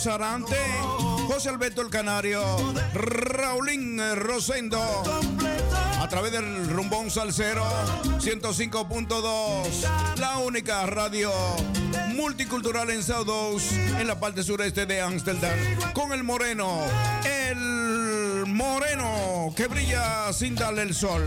Sarante, José Alberto el Canario, Raulín Rosendo, a través del rumbón Salcero 105.2, la única radio multicultural en South en la parte sureste de Ámsterdam, con el moreno, el moreno que brilla sin darle el sol.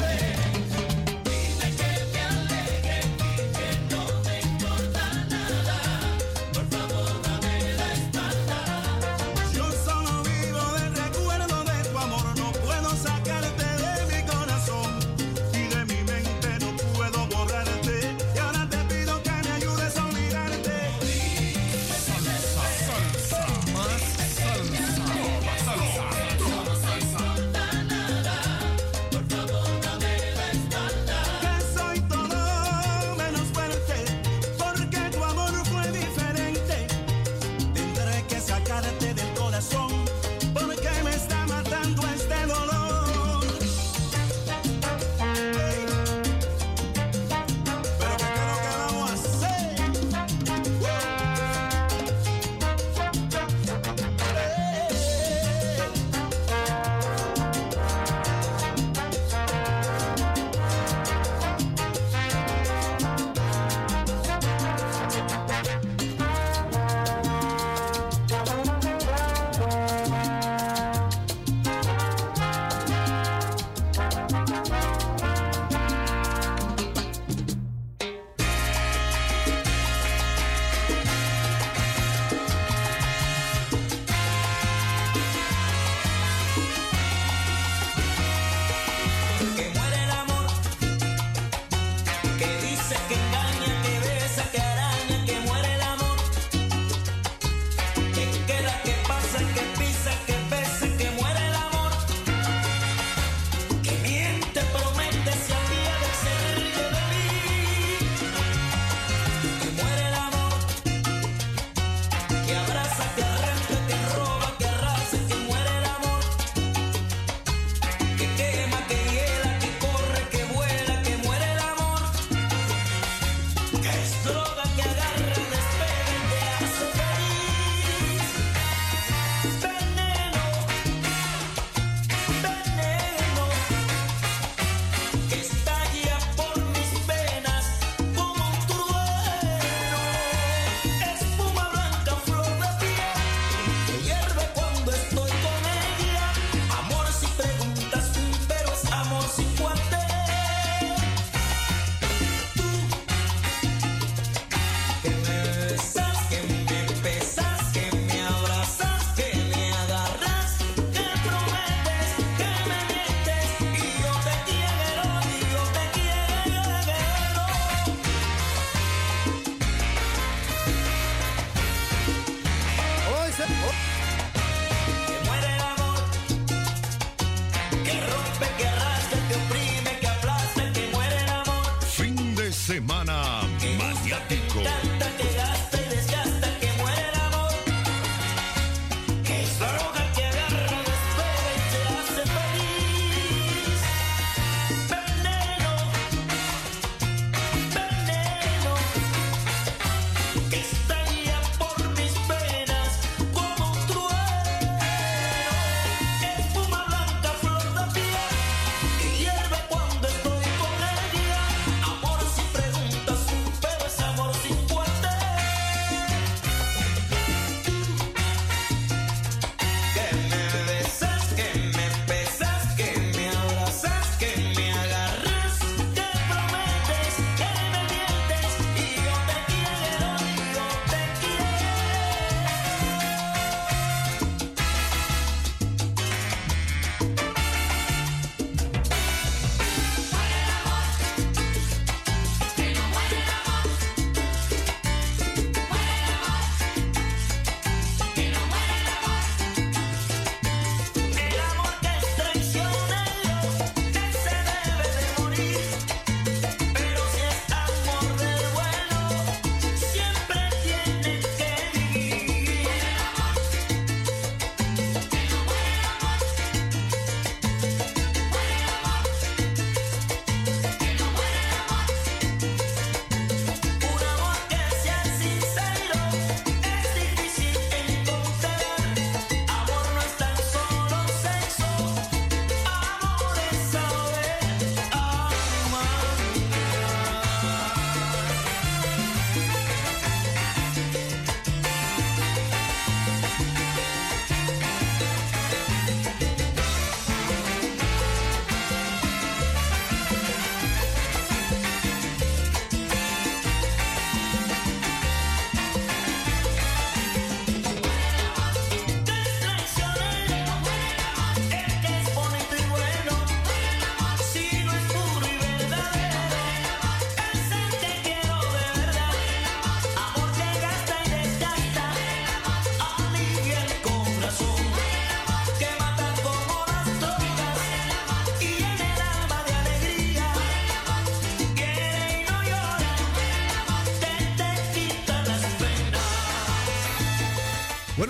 It's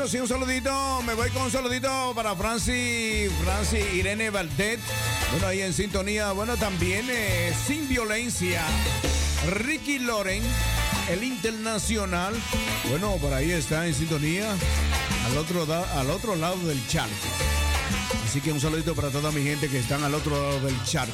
Bueno, un saludito. Me voy con un saludito para Francis, Francis Irene Valdet. Bueno, ahí en sintonía. Bueno, también eh, sin violencia. Ricky Loren, el internacional. Bueno, por ahí está en sintonía. Al otro, al otro lado del charco. Así que un saludito para toda mi gente que están al otro lado del charco.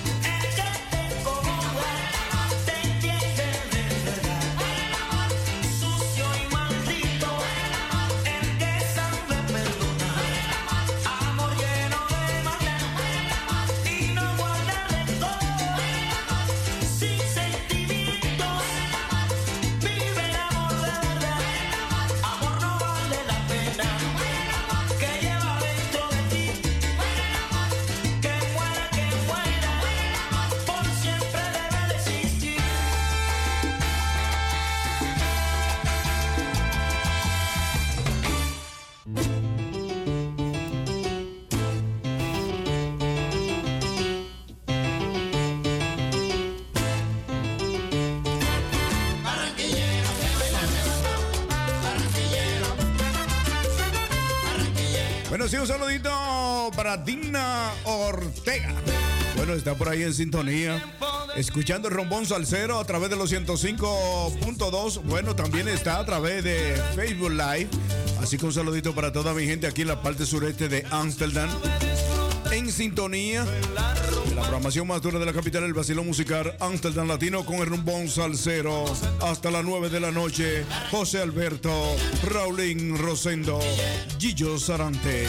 Está por ahí en sintonía. Escuchando el rombón salsero a través de los 105.2. Bueno, también está a través de Facebook Live. Así que un saludito para toda mi gente aquí en la parte sureste de Amsterdam. En sintonía la programación más dura de la capital, el vacilón musical Amsterdam Latino con el rumbón salsero. Hasta las 9 de la noche, José Alberto, Raulín Rosendo, Gillo Sarante.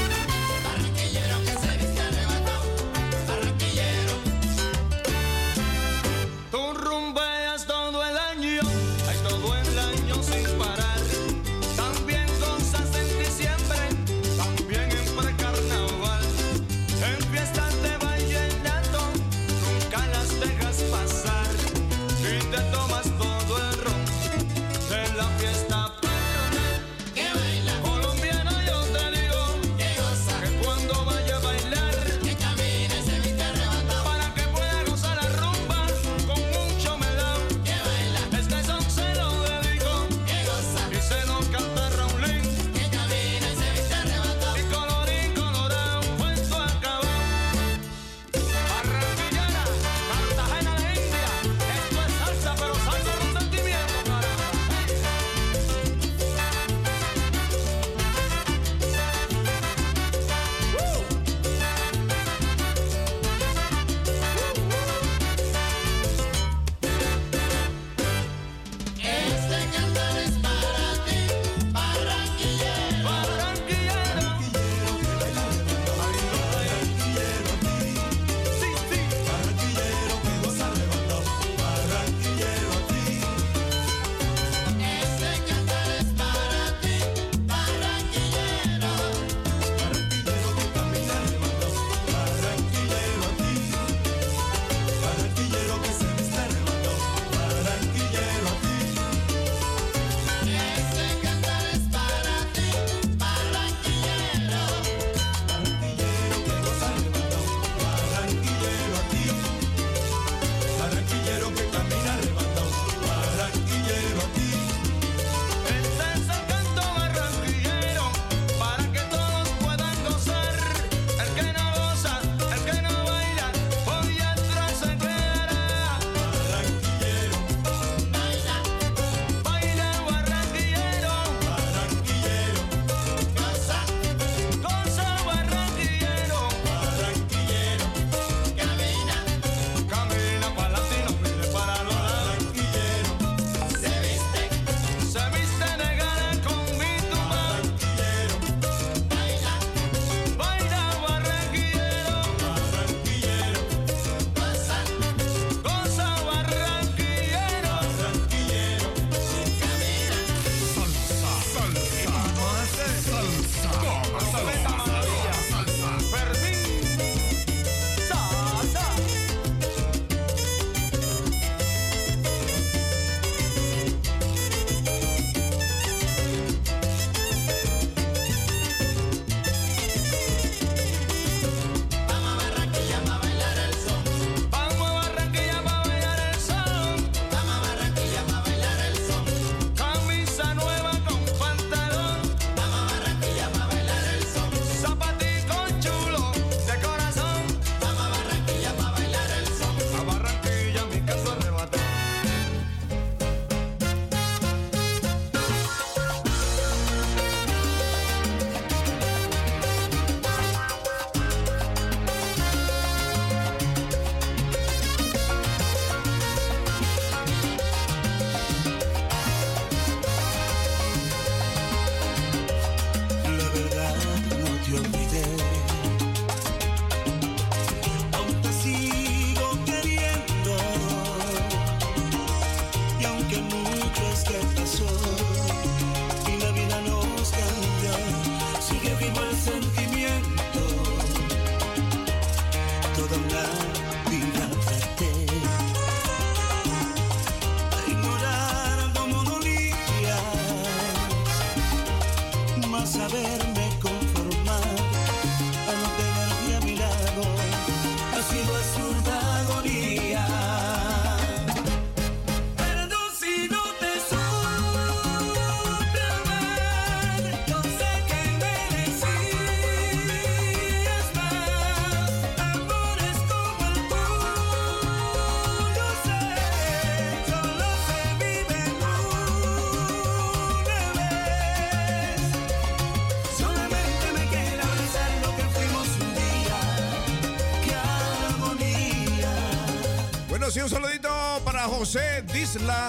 José Disla.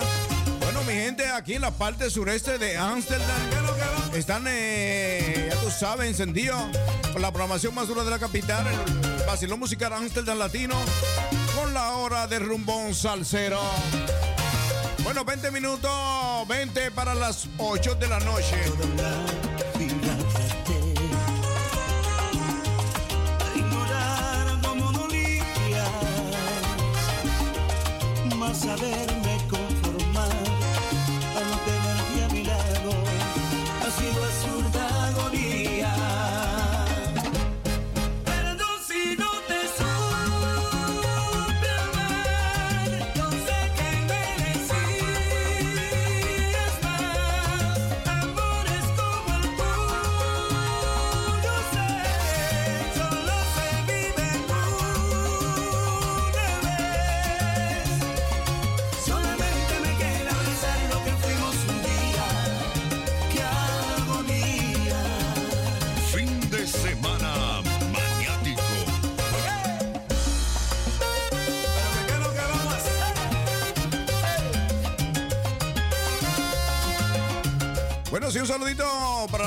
Bueno, mi gente, aquí en la parte sureste de Amsterdam están, eh, ya tú sabes, encendidos con la programación más dura de la capital, el vacilón musical Amsterdam Latino, con la hora de rumbón salsero. Bueno, 20 minutos, 20 para las 8 de la noche.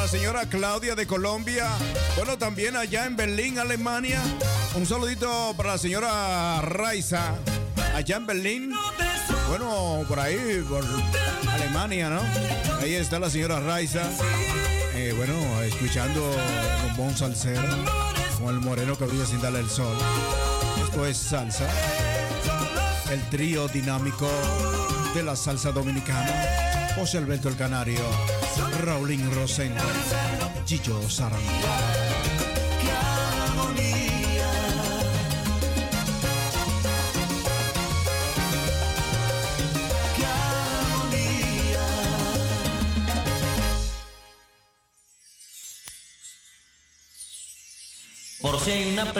La señora Claudia de Colombia. Bueno, también allá en Berlín, Alemania. Un saludito para la señora Raiza, allá en Berlín. Bueno, por ahí, por Alemania, ¿no? Ahí está la señora Raiza. Eh, bueno, escuchando un bon salsero con el moreno que brilla sin darle el sol. Esto es salsa. El trío dinámico de la salsa dominicana. José Alberto el Canario. Raulín Rosendo, Gillo Sarán. Por si una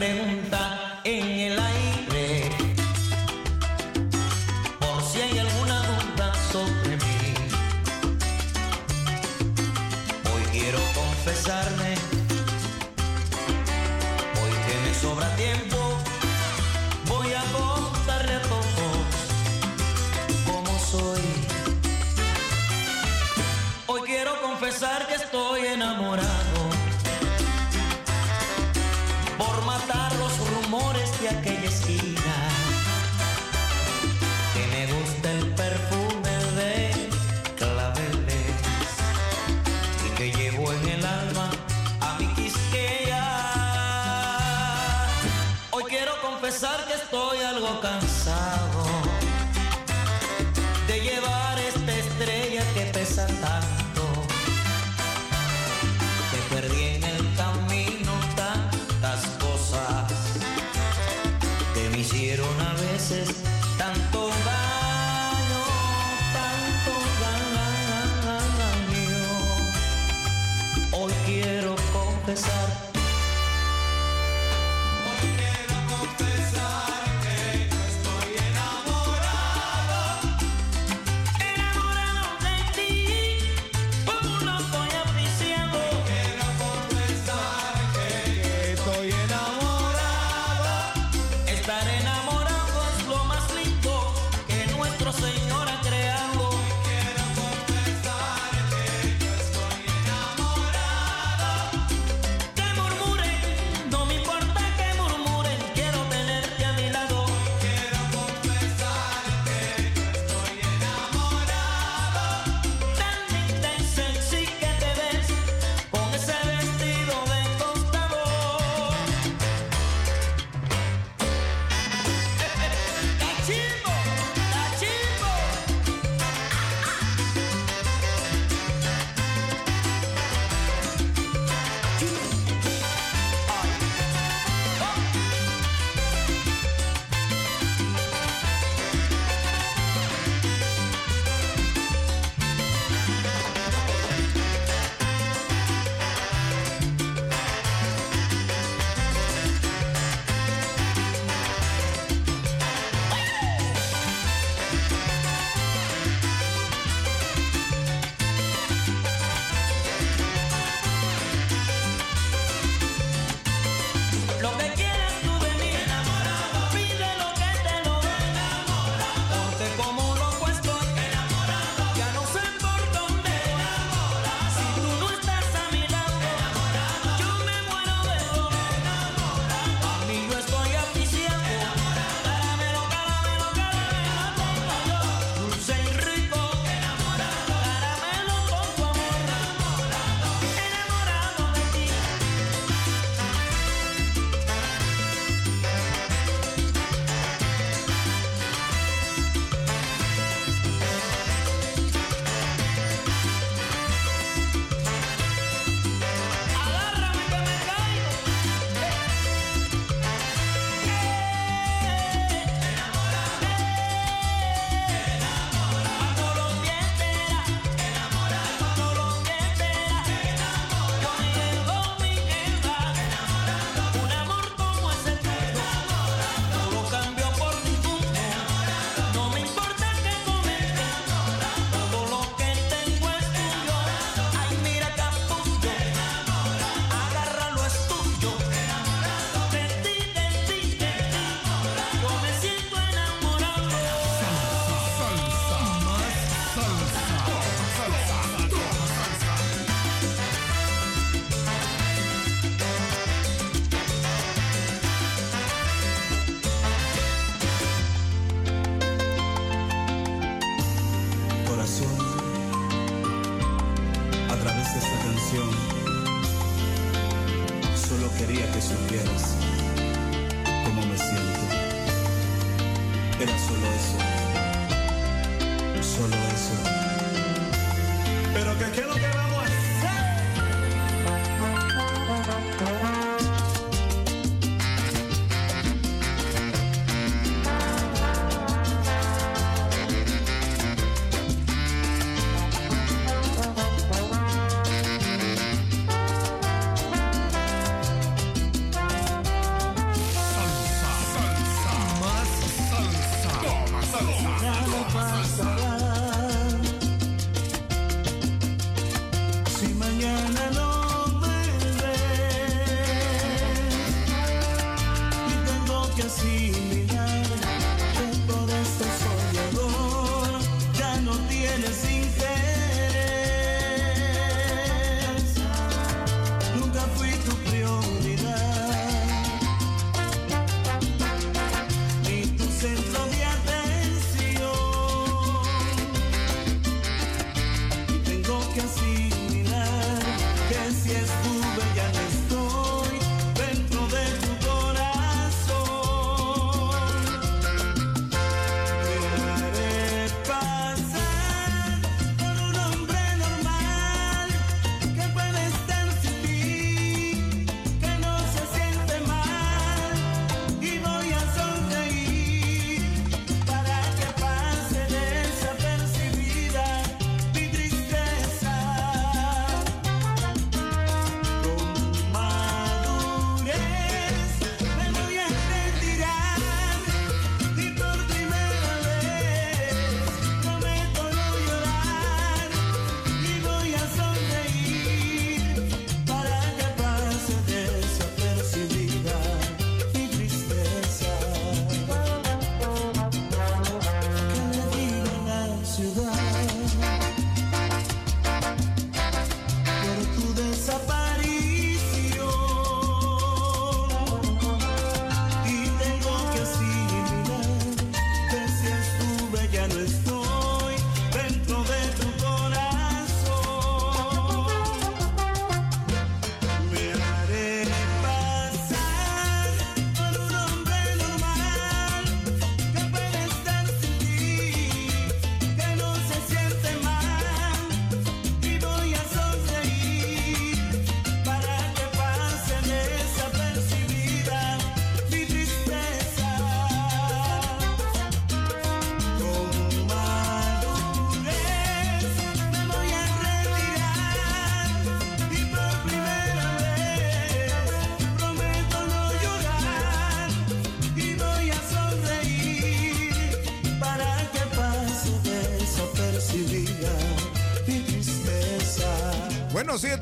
Hoy que me sobra tiempo,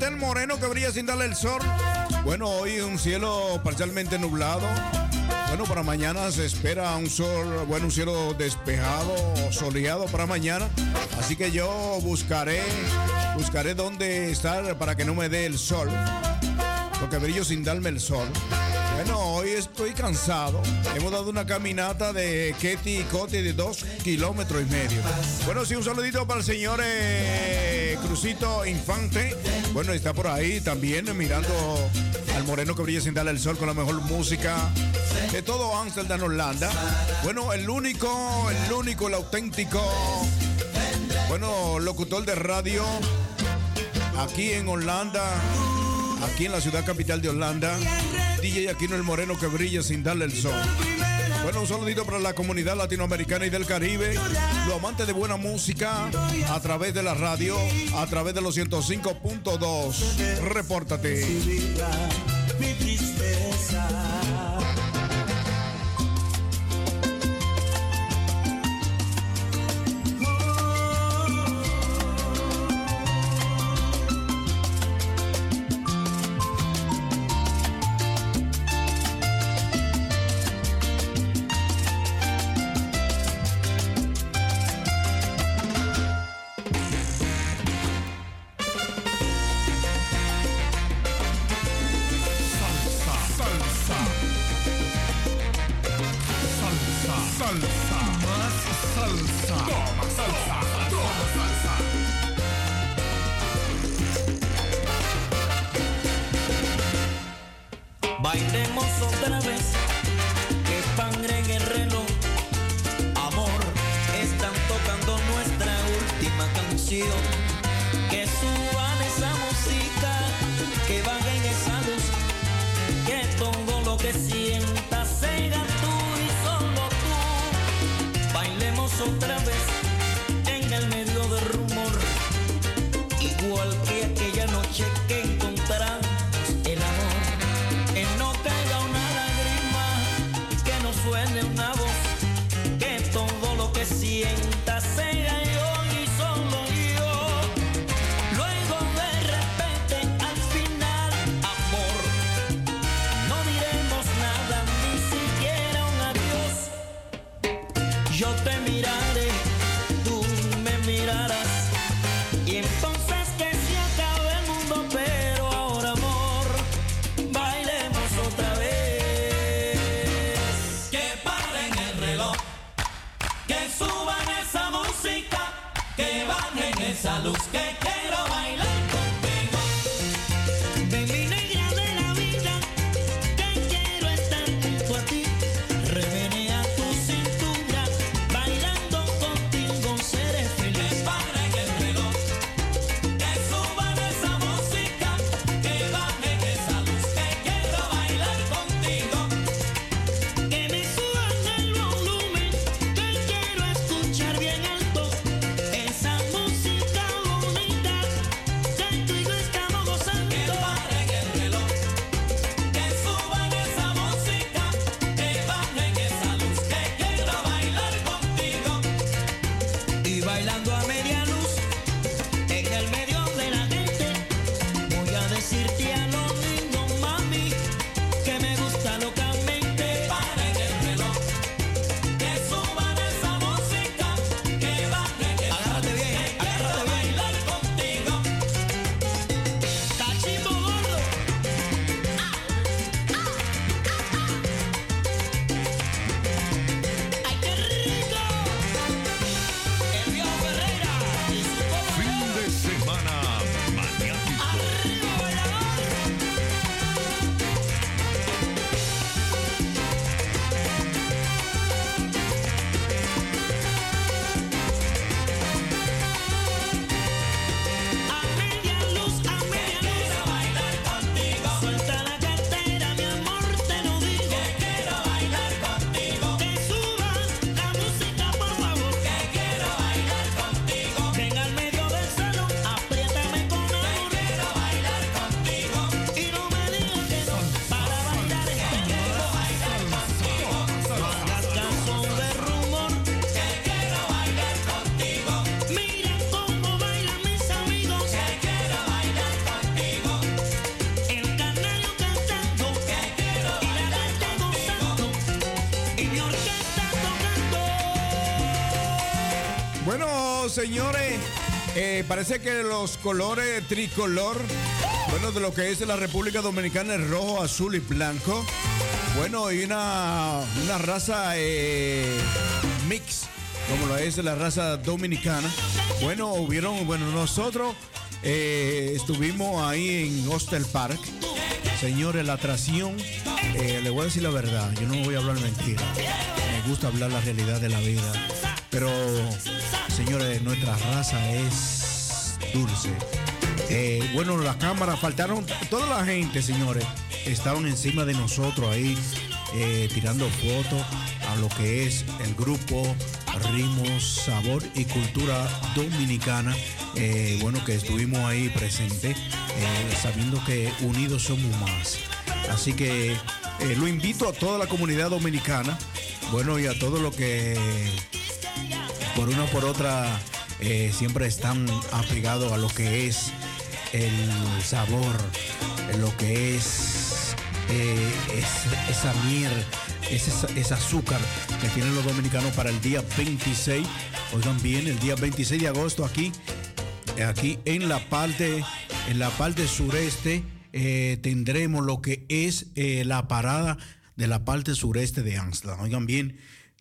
El moreno que brilla sin darle el sol. Bueno, hoy un cielo parcialmente nublado. Bueno, para mañana se espera un sol, bueno, un cielo despejado, soleado para mañana. Así que yo buscaré, buscaré dónde estar para que no me dé el sol. Porque brillo sin darme el sol. Bueno, hoy estoy cansado. Hemos dado una caminata de Ketty y Coti de dos kilómetros y medio. Bueno, sí, un saludito para el señor eh, Crucito Infante. Bueno, está por ahí también mirando al moreno que brilla sin darle el sol con la mejor música de todo Amsterdam, Holanda. Bueno, el único, el único, el auténtico, bueno, locutor de radio aquí en Holanda, aquí en la ciudad capital de Holanda. DJ Aquino el Moreno que brilla sin darle el sol. Bueno, un saludito para la comunidad latinoamericana y del Caribe, los amantes de buena música a través de la radio, a través de los 105.2. Repórtate. Señores, eh, parece que los colores tricolor, bueno, de lo que es la República Dominicana es rojo, azul y blanco. Bueno, y una, una raza eh, mix, como lo es la raza dominicana. Bueno, hubieron, bueno, nosotros eh, estuvimos ahí en Hostel Park. Señores, la atracción, le voy a decir la verdad, yo no voy a hablar mentira. Me gusta hablar la realidad de la vida. Pero Señores, nuestra raza es dulce. Eh, bueno, las cámaras faltaron, toda la gente, señores, estaban encima de nosotros ahí, eh, tirando fotos a lo que es el grupo Ritmos, Sabor y Cultura Dominicana. Eh, bueno, que estuvimos ahí presentes, sabiendo que unidos somos más. Así que lo invito a toda la comunidad dominicana, bueno, y a todo lo que por una o por otra eh, siempre están apegados a lo que es el sabor, lo que es, eh, esa miel, ese, azúcar que tienen los dominicanos para el día 26. Oigan bien, el día 26 de agosto aquí, aquí en la parte, en la parte sureste, eh, tendremos lo que es la parada de la parte sureste de Amsterdam. Oigan bien,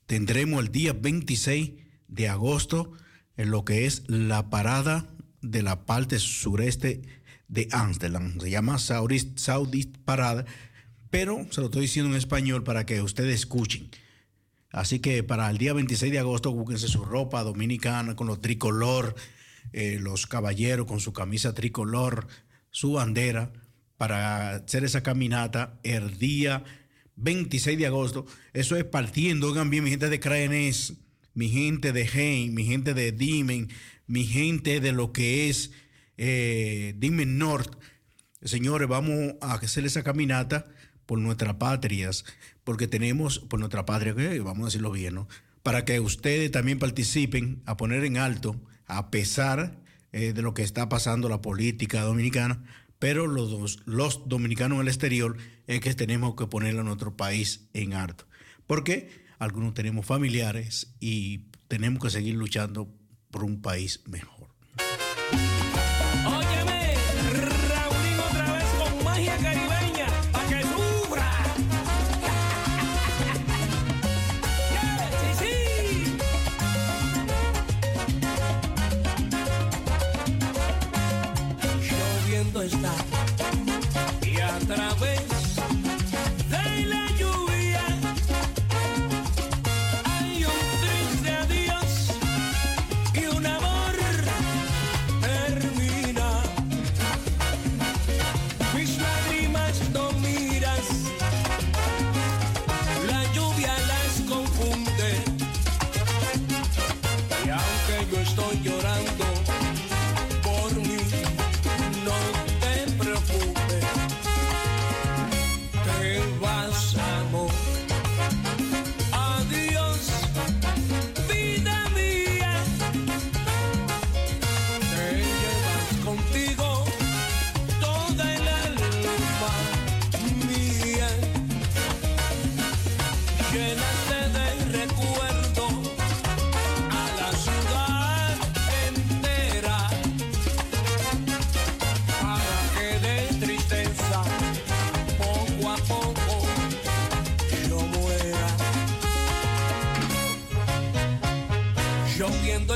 tendremos el día 26 de agosto en lo que es la parada de la parte sureste de Amsterdam. Se llama Saudist Parada, pero se lo estoy diciendo en español para que ustedes escuchen. Así que para el día 26 de agosto, búsquense su ropa dominicana con los tricolor, eh, los caballeros con su camisa tricolor, su bandera, para hacer esa caminata el día 26 de agosto. Eso es partiendo, oigan bien, mi gente de Craenes, mi gente de Hein, mi gente de Dimen, mi gente de lo que es eh, Dimen North. Señores, vamos a hacer esa caminata por nuestras patrias, porque tenemos, por nuestra patria, vamos a decirlo bien, ¿no? Para que ustedes también participen a poner en alto, a pesar eh, de lo que está pasando la política dominicana, pero los, los dominicanos en el exterior es que tenemos que poner a nuestro país en alto. Porque algunos tenemos familiares y tenemos que seguir luchando por un país mejor.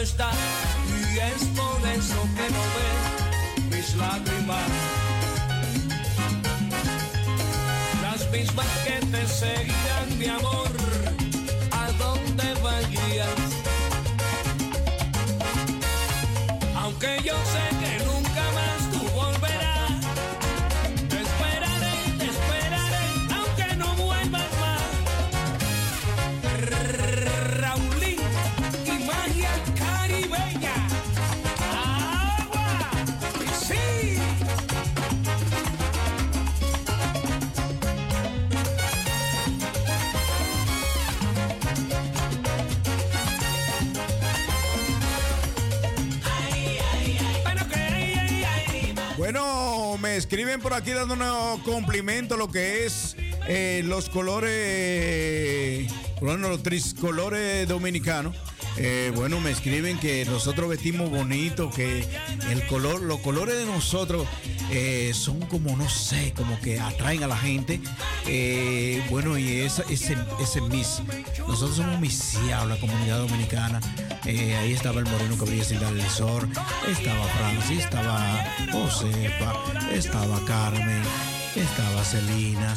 Lloviendo está escriben por aquí dándonos complimento lo que es eh, los colores, bueno, los triscolores dominicanos. Eh, bueno, me escriben que nosotros vestimos bonito, que el color, los colores de nosotros eh, son como, no sé, como que atraen a la gente. Eh, bueno, y ese, ese Miss, nosotros somos misiados, la comunidad dominicana. Ahí estaba el moreno que brilla sin darle el sol, estaba Francis, estaba Josefa, estaba Carmen, estaba Celina.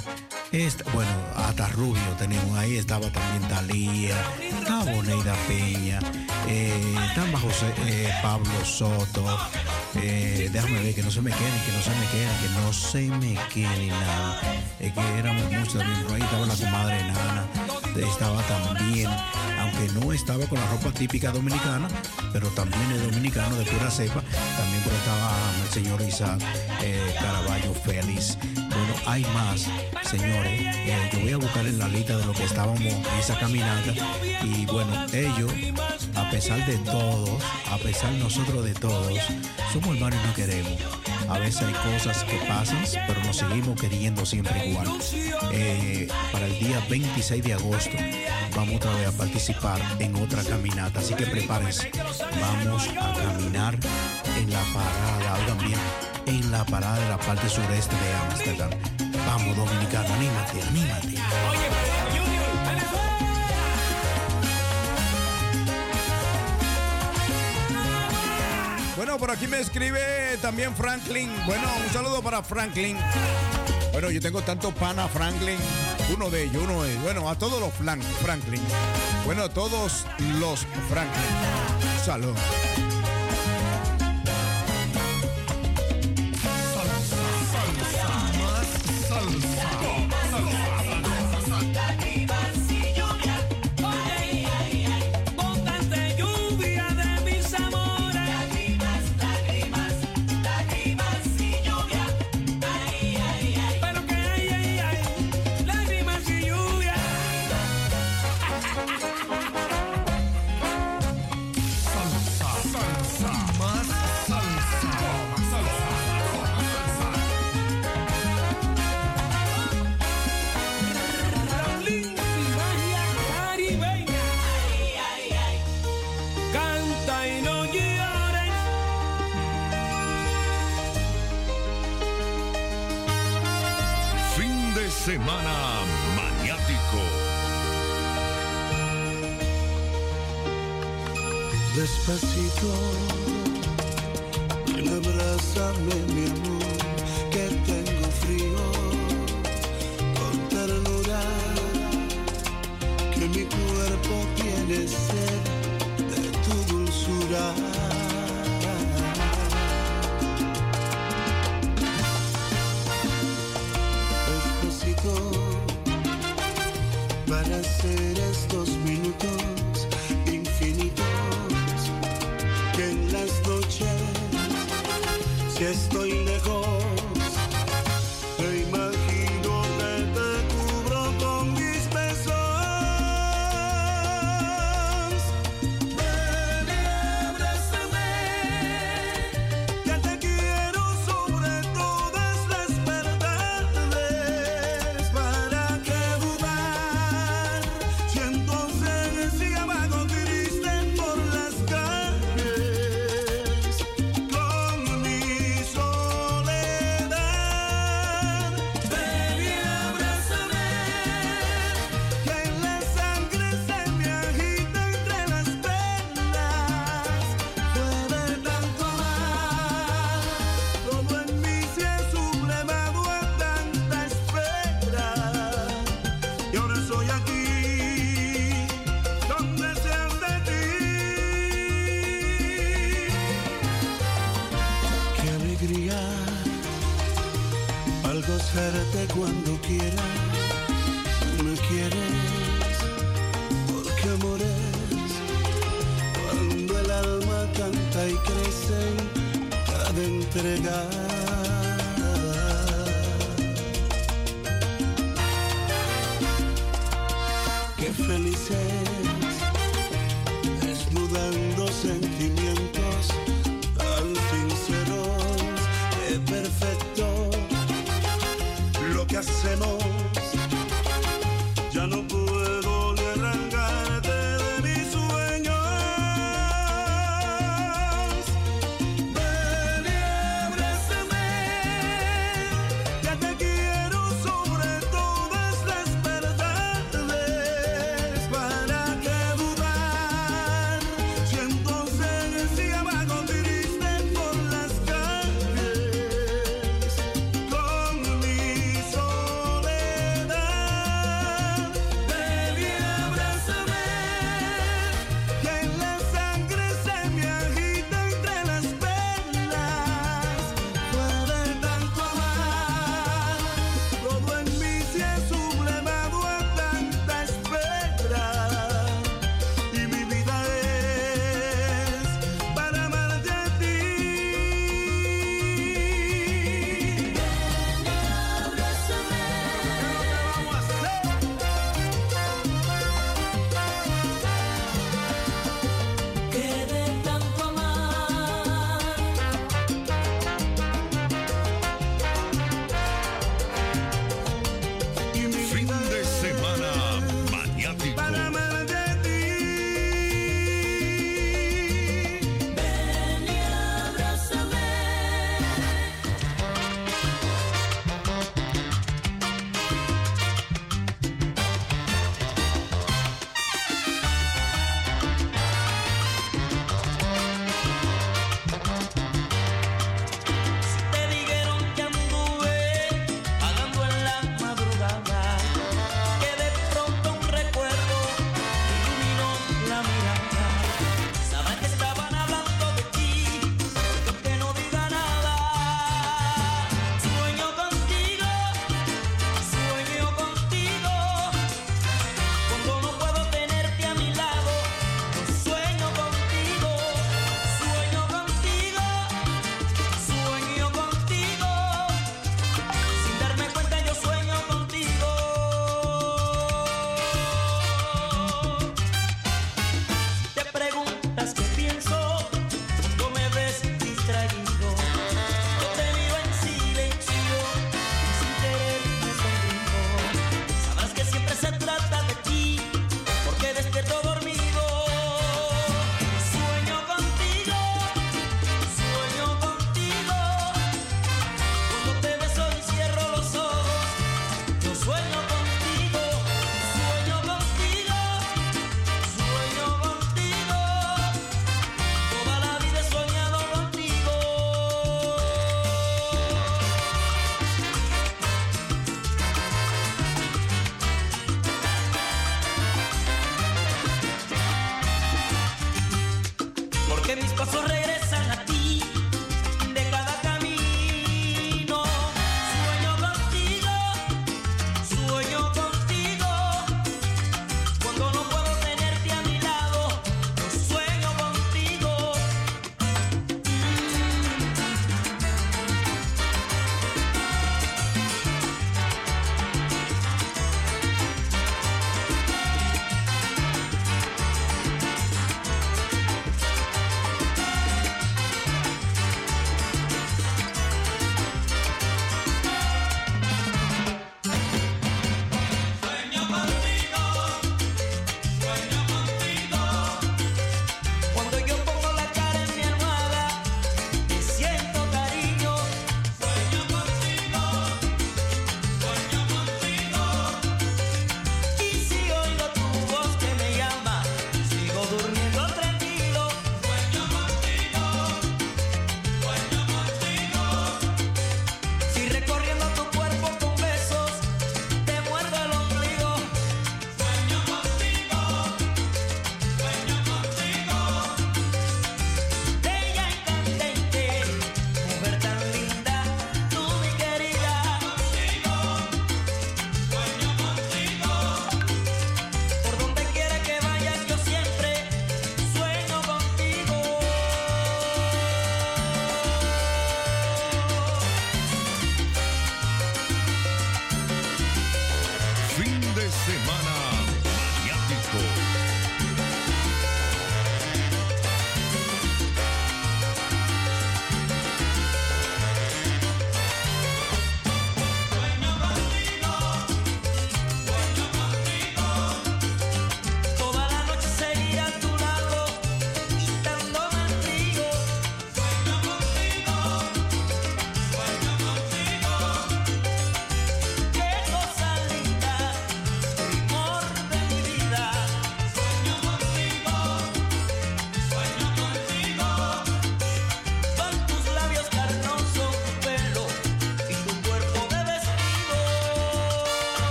Bueno, hasta Rubio tenemos ahí, estaba también Talía, estaba Peña, eh, estaba José eh, Pablo Soto, eh, déjame ver que no se me queden, que no se me queden, que no se me quede nada. Es que éramos muchos también, ahí estaba la comadre Nana, estaba también, aunque no estaba con la ropa típica dominicana, pero también es dominicano de pura cepa, también estaba el señor Isaac eh, Caraballo Félix. Bueno, hay más, señores. Yo voy a buscar en la lista de lo que estábamos en esa caminata. Y bueno, ellos, a de todos, a pesar nosotros de todos, somos hermanos y nos queremos. A veces hay cosas que pasan, pero nos seguimos queriendo siempre igual. Eh, para el día 26 de agosto vamos otra vez a participar en otra caminata. Así que prepárense. Vamos a caminar en la parada, oigan bien, en la parada de la parte sureste de Ámsterdam. Vamos, dominicano, anímate, anímate. Bueno, por aquí me escribe también Franklin. Bueno, un saludo para Franklin. Bueno, yo tengo tanto pana Franklin. Uno de ellos, uno de ellos. Bueno, a todos los Franklin. Bueno, a todos los Franklin. Salud.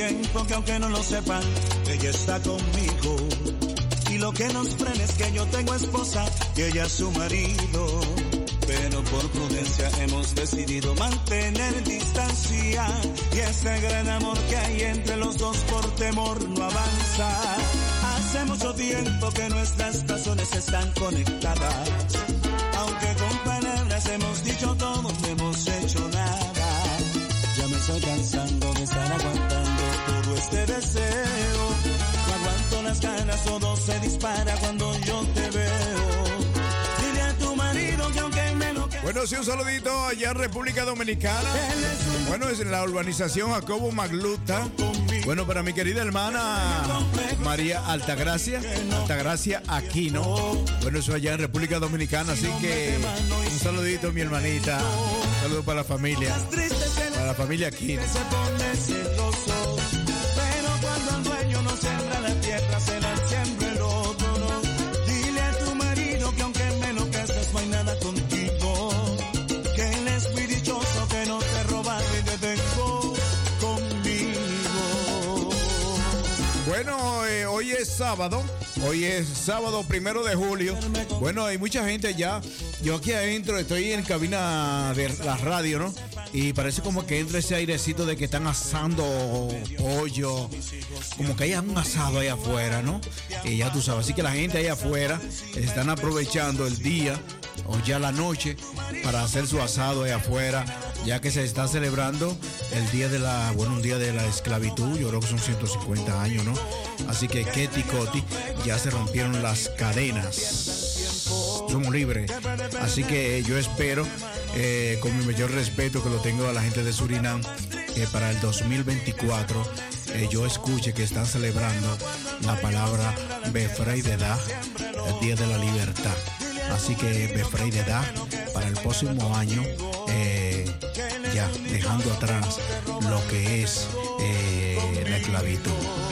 Que aunque no lo sepan, ella está conmigo. Y lo que nos frena es que yo tengo esposa y ella su marido. Pero por prudencia hemos decidido mantener distancia. Y ese gran amor que hay entre los dos por temor no avanza. Hace mucho tiempo que nuestras razones están conectadas. Aunque con palabras hemos dicho todo, no hemos hecho nada. Ya me estoy cansando las ganas, todo se dispara cuando yo te veo. Dile a tu marido que aunque me lo que Bueno, sí, un saludito allá en República Dominicana. Bueno, es en la urbanización Jacobo Magluta. Bueno, para mi querida hermana María Altagracia, Altagracia Aquino. Bueno, eso allá en República Dominicana, así que un saludito, mi hermanita. Un saludo para la familia, para la familia Aquino. Sábado. Hoy es sábado primero de julio. Bueno, hay mucha gente ya. Yo aquí adentro estoy en cabina de la radio, ¿no? Y parece como que entra ese airecito de que están asando pollo. Como que hay un asado ahí afuera, ¿no? Y ya tú sabes. Así que la gente ahí afuera están aprovechando el día o ya la noche para hacer su asado ahí afuera, ya que se está celebrando el día de la, bueno, un día de la esclavitud, yo creo que son 150 años, ¿no? Así que Keti Coti ya se rompieron las cadenas. Somos libres. Así que yo espero, eh, con mi mayor respeto que lo tengo a la gente de Surinam, que para el 2024 eh, yo escuche que están celebrando la palabra Befrey de Da, el Día de la Libertad. Así que Befrey de Da, para el próximo año, ya dejando atrás lo que es eh, la esclavitud.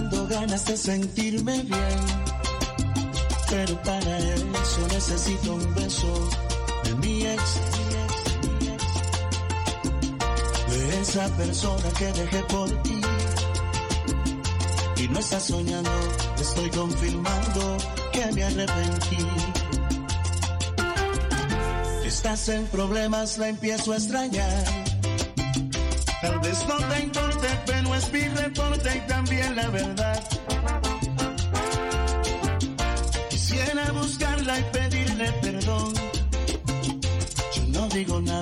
dando ganas de sentirme bien. Pero para eso necesito un beso de mi ex. De esa persona que dejé por ti. Y no estás soñando, estoy confirmando que me arrepentí. Estás en problemas, la empiezo a extrañar. Tal vez no te deporte y también la verdad. Quisiera buscarla y pedirle perdón. Yo no digo nada.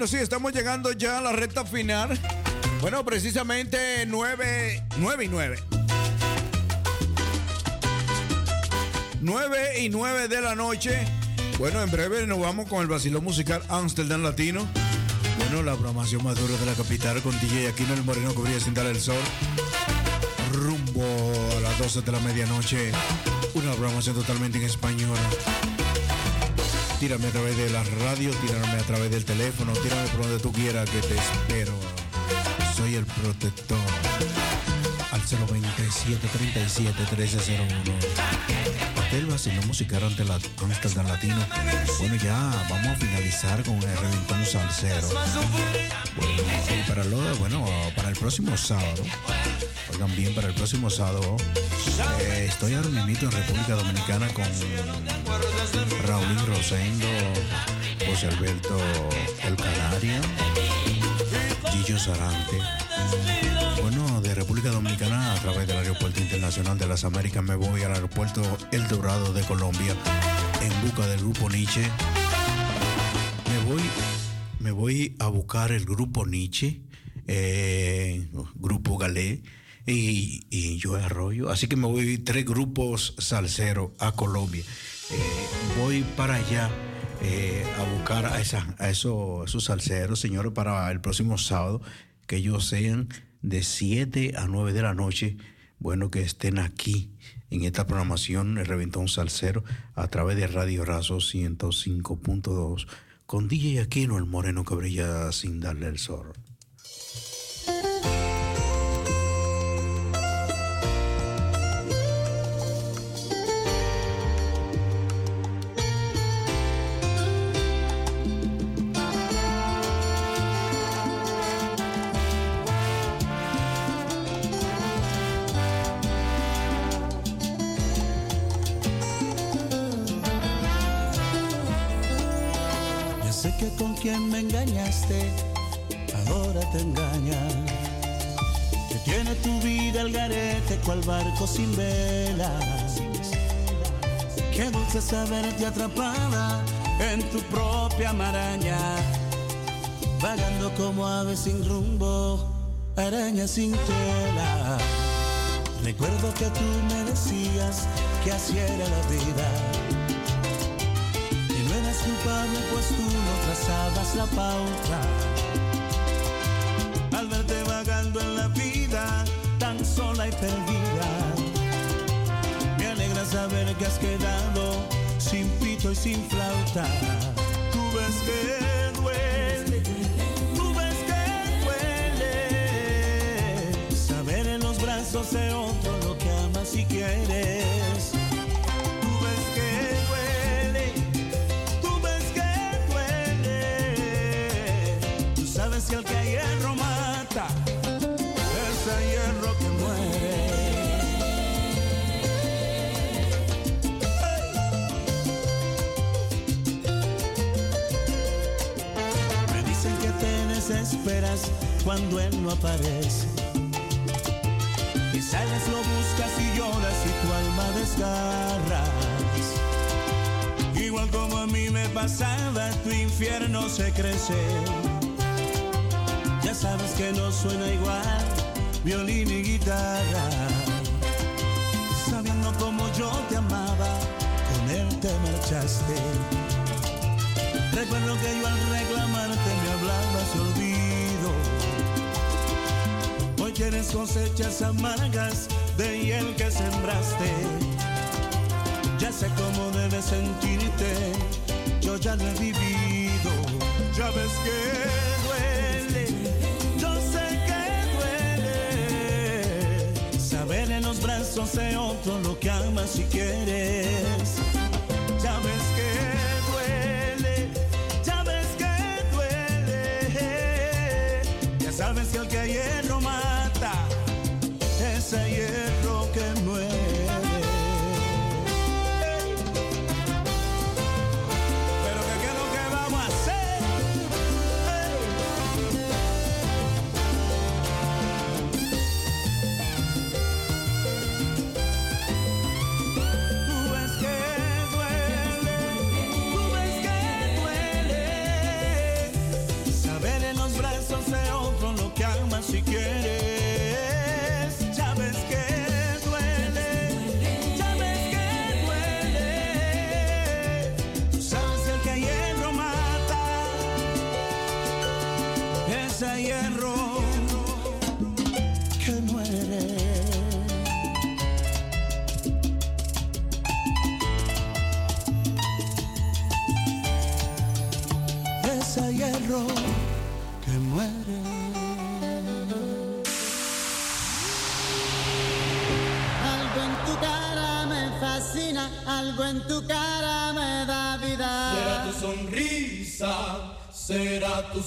Bueno, sí, estamos llegando ya a la recta final. Bueno, precisamente 9, 9 y 9. 9 y 9 de la noche. Bueno, en breve nos vamos con el vacilón musical Amsterdam Latino. Bueno, la programación más dura de la capital con DJ Aquino el Moreno cubría sin dar el sol. Rumbo a las 12 de la medianoche. Una programación totalmente en español tírame a través de la radio, tírame a través del teléfono, tírame por donde tú quieras que te espero. Soy el protector al 027-37-1301. Hotel Vacilón Musical ante la Amsterdam Latino. Bueno, ya vamos a finalizar con el reventón salsero. Bueno, y para, lo, bueno, para el próximo sábado, oigan bien, para el próximo sábado, eh, estoy ahora mismo en República Dominicana con Raúl Rosendo, José Alberto El Canario, Gillo Sarante. Bueno, de República Dominicana a través del Aeropuerto Internacional de las Américas me voy al Aeropuerto El Dorado de Colombia en busca del grupo Nietzsche. Me voy, me voy a buscar el grupo Nietzsche, eh, grupo Galé. Y, y, yo arroyo. Así que me voy tres grupos salseros a Colombia. Eh, voy para allá eh, a buscar a, a esos, esos salseros, señores, para el próximo sábado, que ellos sean de 7 a 9 de la noche. Bueno, que estén aquí en esta programación, el Reventón Salsero, a través de Radio Razo 105.2, con DJ Aquino, el moreno que brilla sin darle el sol. Ahora te engaña. Que tiene tu vida el garete cual barco sin velas. Qué dulce saberte atrapada en tu propia maraña. Vagando como ave sin rumbo, araña sin tela. Recuerdo que tú me decías que así era la vida. Y no eras culpable pues tú no trazabas la pauta. Al verte vagando en la vida, tan sola y perdida. Me alegra saber que has quedado sin pito y sin flauta. Tú ves que duele, tú ves que duele. Saber en los brazos de otro lo que amas y quieres. Cuando él no aparece. Y sales, lo buscas y lloras y tu alma desgarras. Igual como a mí me pasaba, tu infierno se crece. Ya sabes que no suena igual violín y guitarra. Sabiendo como yo te amaba, con él te marchaste. Recuerdo que yo al reclamarte me hablabas Tienes cosechas amargas de hiel que sembraste. Ya sé cómo debes sentirte, yo ya lo he vivido. Ya ves que duele, yo sé que duele. Saber en los brazos de otro lo que amas y quieres. Ya ves que duele, ya ves que duele. Ya sabes que el que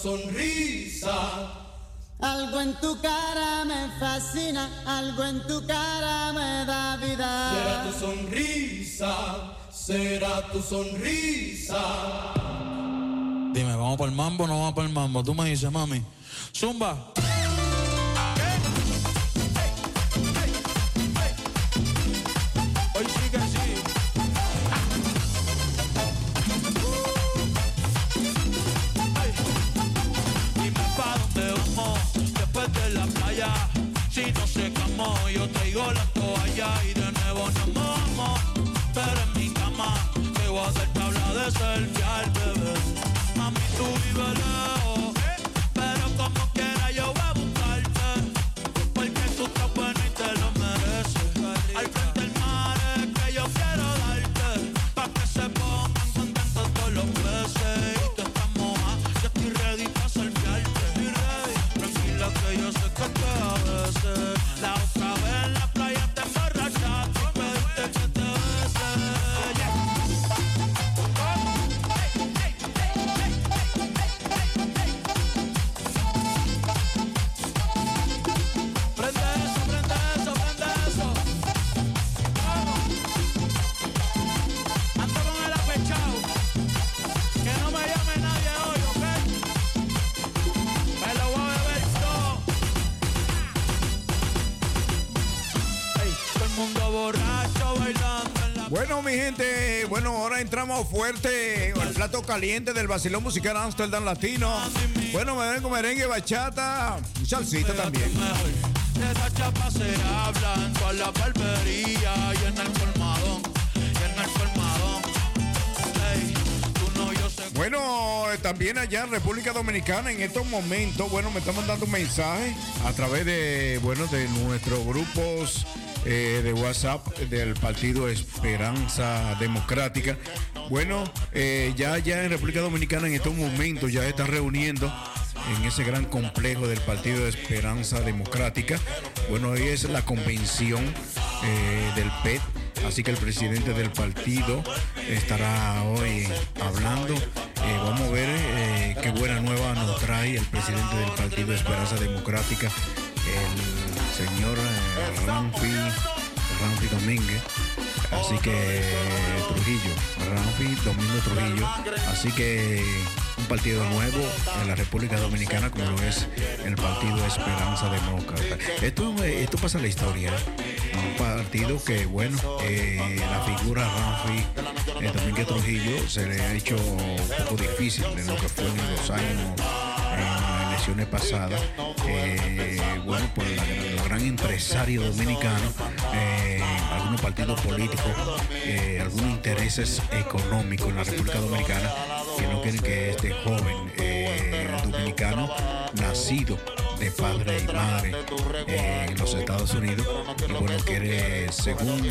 sonrisa. Algo en tu cara me fascina, algo en tu cara me da vida. Será tu sonrisa, será tu sonrisa. Dime, ¿vamos para el mambo o no vamos para el mambo? Tú me dices, mami. Zumba. Fuerte. El plato caliente del vacilón musical Amsterdam Latino. Bueno, me vengo merengue, bachata, y salsita también. mejor. De esa chapa se habla en toda la barbería y en el colmadón, y en el colmadón. Ey, tú no, yo sé Bueno, eh, también allá en República Dominicana en estos momentos, bueno, me están mandando un mensaje a través de, bueno, de nuestros grupos eh, de WhatsApp del Partido Esperanza Democrática. Bueno, eh, ya ya en República Dominicana en estos momentos ya está reuniendo en ese gran complejo del Partido de Esperanza Democrática. Bueno, hoy es la convención eh, del PET, así que el presidente del partido estará hoy hablando. Eh, vamos a ver qué buena nueva nos trae el presidente del Partido de Esperanza Democrática, el señor Ramfi, Ramfi Domínguez. Así que Trujillo, Ramfi Domingo Trujillo. Así que un partido nuevo en la República Dominicana como es el Partido Esperanza Demócrata. Esto, esto pasa en la historia. Un partido que, bueno, eh, la figura Ramfi eh, Domínguez Trujillo se le ha hecho un poco difícil en lo que fue en los años pasadas, eh, bueno, por la- los gran empresarios dominicanos, eh, algunos partidos políticos, eh, algunos intereses económicos en la República Dominicana que no quieren que este joven dominicano nacido de padre y madre en los Estados Unidos, bueno, quiere, según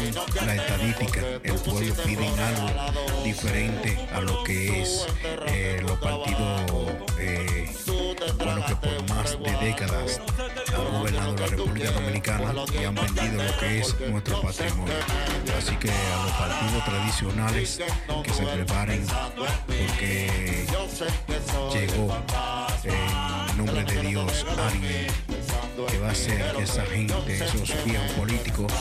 la estadística, el pueblo pide algo diferente a lo que es los partidos décadas han gobernado la República Dominicana y han vendido lo que es nuestro patrimonio. Así que a los partidos tradicionales que se preparen porque llegó en nombre de Dios alguien que va a que esa gente, esos viejos políticos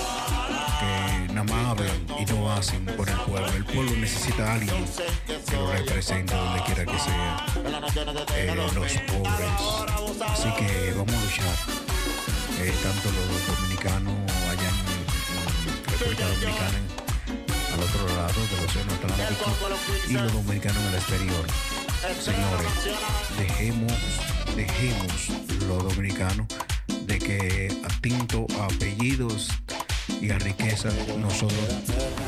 que nada más hablan y no hacen por el pueblo. El pueblo necesita a alguien que lo represente donde quiera que sea. Eh, los pobres. Así que vamos a luchar. Eh, tanto los dominicanos allá en, República Dominicana, al otro lado del Océano Atlántico, y los dominicanos en el exterior. Señores, dejemos, dejemos los dominicanos de que atinto a apellidos y a riqueza nosotros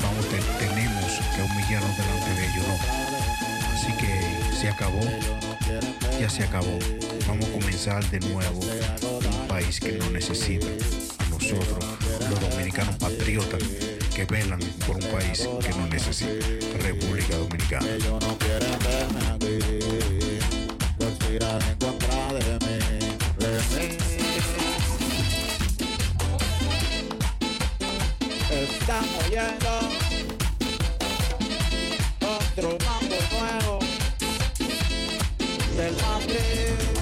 vamos te- tenemos que humillarnos delante de ellos no así que se acabó ya se acabó. Vamos a comenzar de nuevo un país que nos necesita a nosotros los dominicanos patriotas que velan por un país que nos necesita República Dominicana Estamos yendo otro mambo nuevo del Madrid.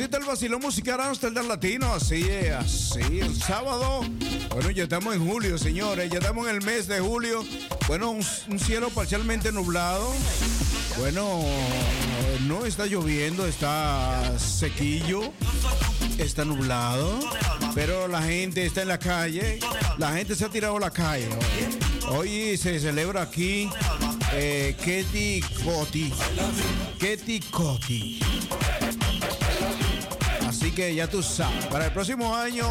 Está el vacilón musical Amsterdam Latino, así es, así, el sábado. Bueno, ya estamos en julio, señores, ya estamos en el mes de julio. Bueno, un, cielo parcialmente nublado. Bueno, no está lloviendo, está sequillo, está nublado, pero la gente está en la calle, la gente se ha tirado a la calle. Hoy, Hoy se celebra aquí eh, Ketty Coti. Ketty Coti. Que ya tú sabes. Para el próximo año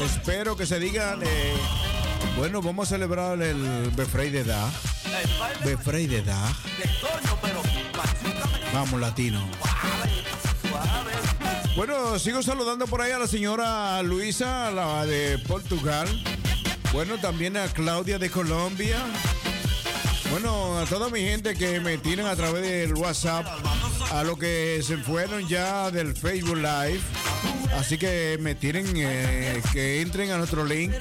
espero que se digan, eh, bueno, vamos a celebrar el Befrey de Da. Befrey de Da. Vamos, latino. Bueno, sigo saludando por ahí a la señora Luisa, la de Portugal. Bueno, también a Claudia de Colombia. Bueno, a toda mi gente que me tienen a través del WhatsApp, a los que se fueron ya del Facebook Live. Así que me tienen eh, que entren a nuestro link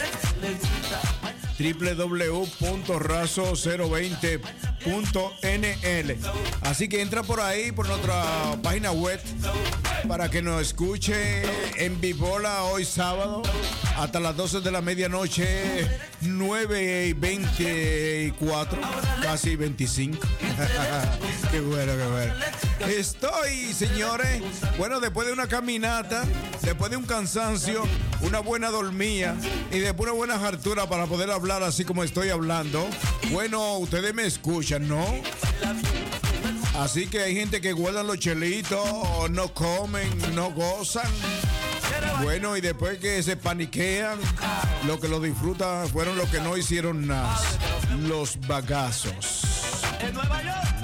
www.razo020.nl. Así que entra por ahí, por nuestra página web, para que nos escuche en Vivola hoy sábado hasta las 12 de la medianoche, 9 y 24, casi 25. qué bueno, qué bueno. Estoy, señores, bueno, después de una caminata, después de un cansancio, una buena dormida y después una buena hartura para poder hablar así como estoy hablando. Bueno, ustedes me escuchan, ¿no? Así que hay gente que guardan los chelitos, no comen, no gozan. Bueno, y después que se paniquean, lo que lo disfrutan fueron los que no hicieron nada. Los bagazos. Nueva York.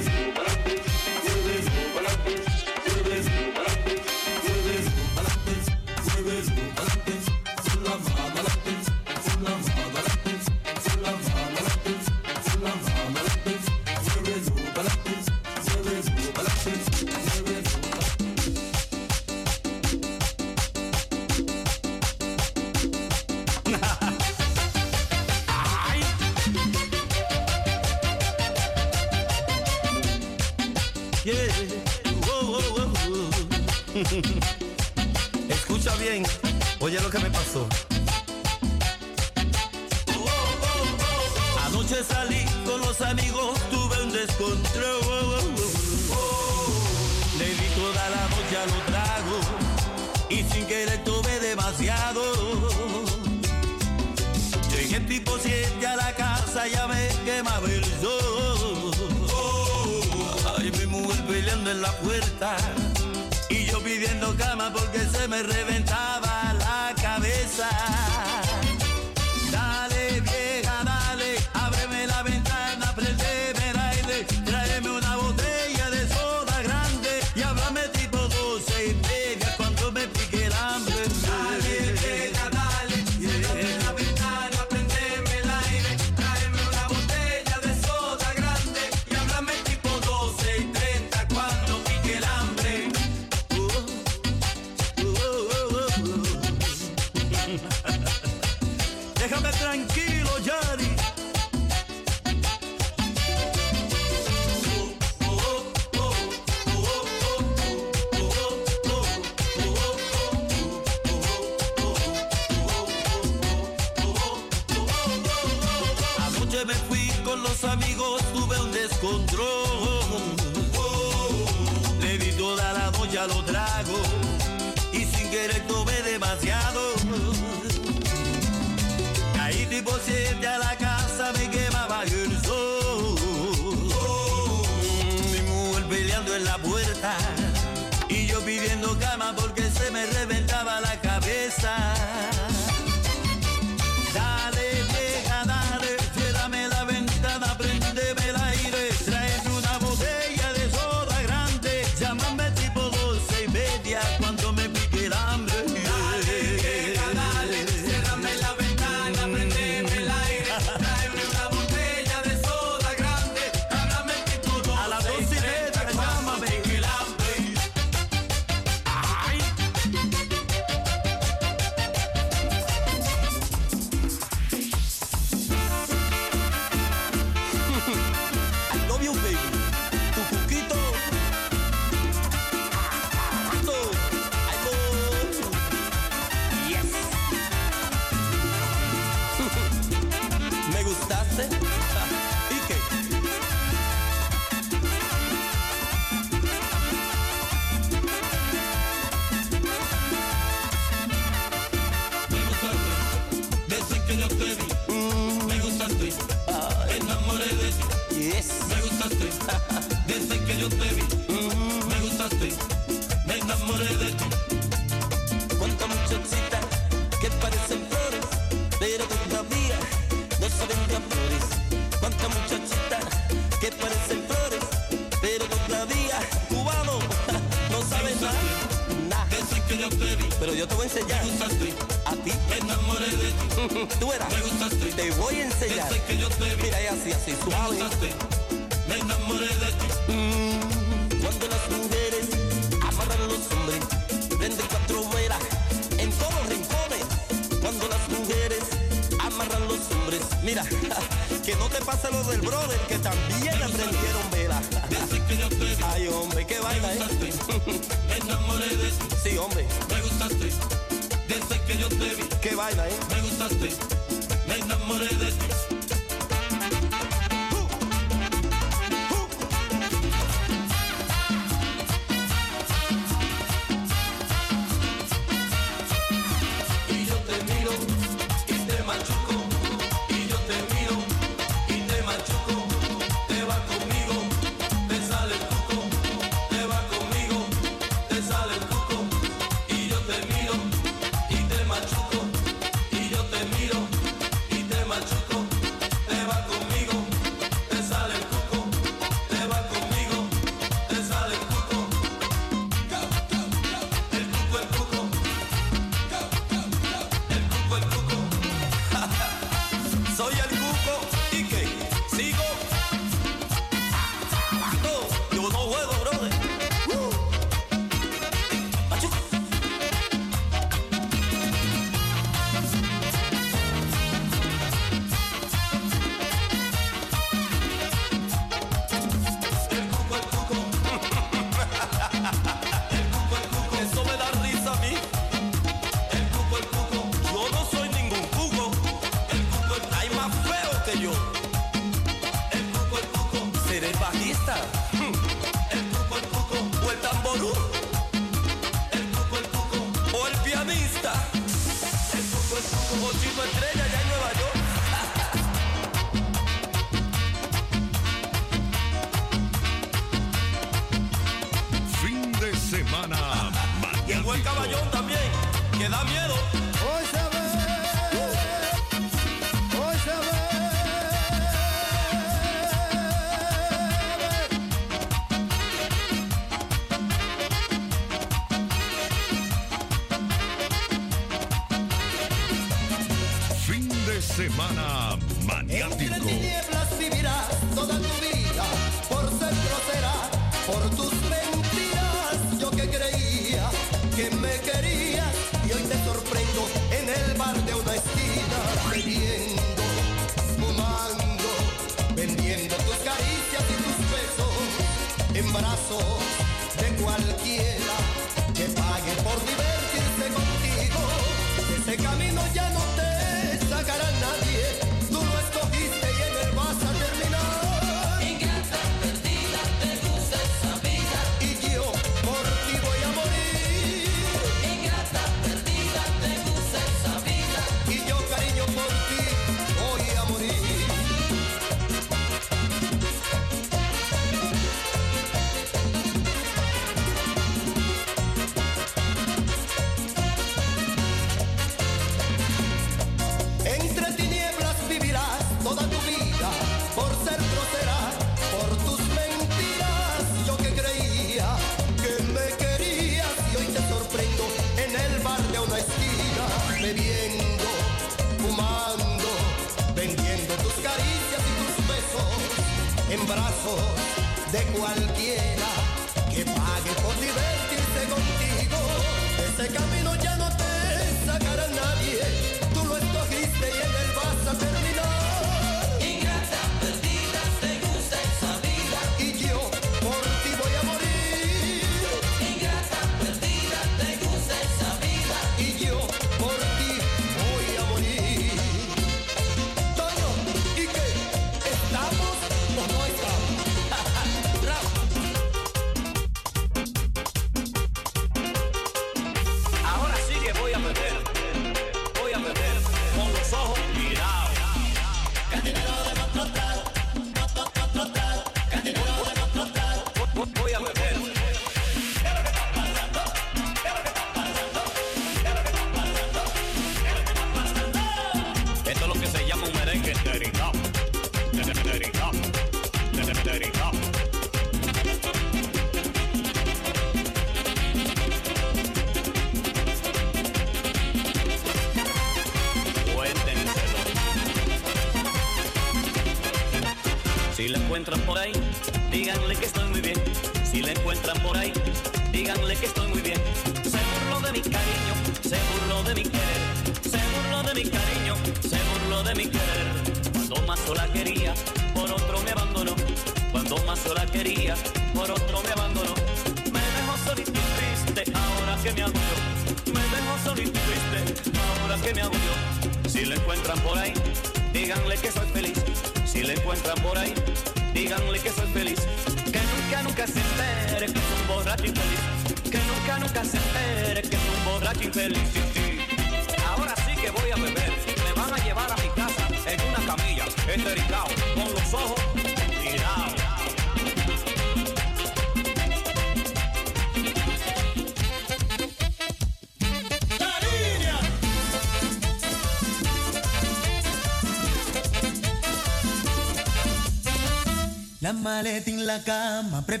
my breath.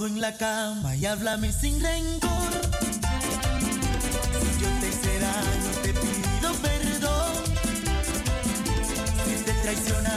todo en la cama y háblame sin rencor. Si yo te hice daño, te pido perdón. Si te traicioné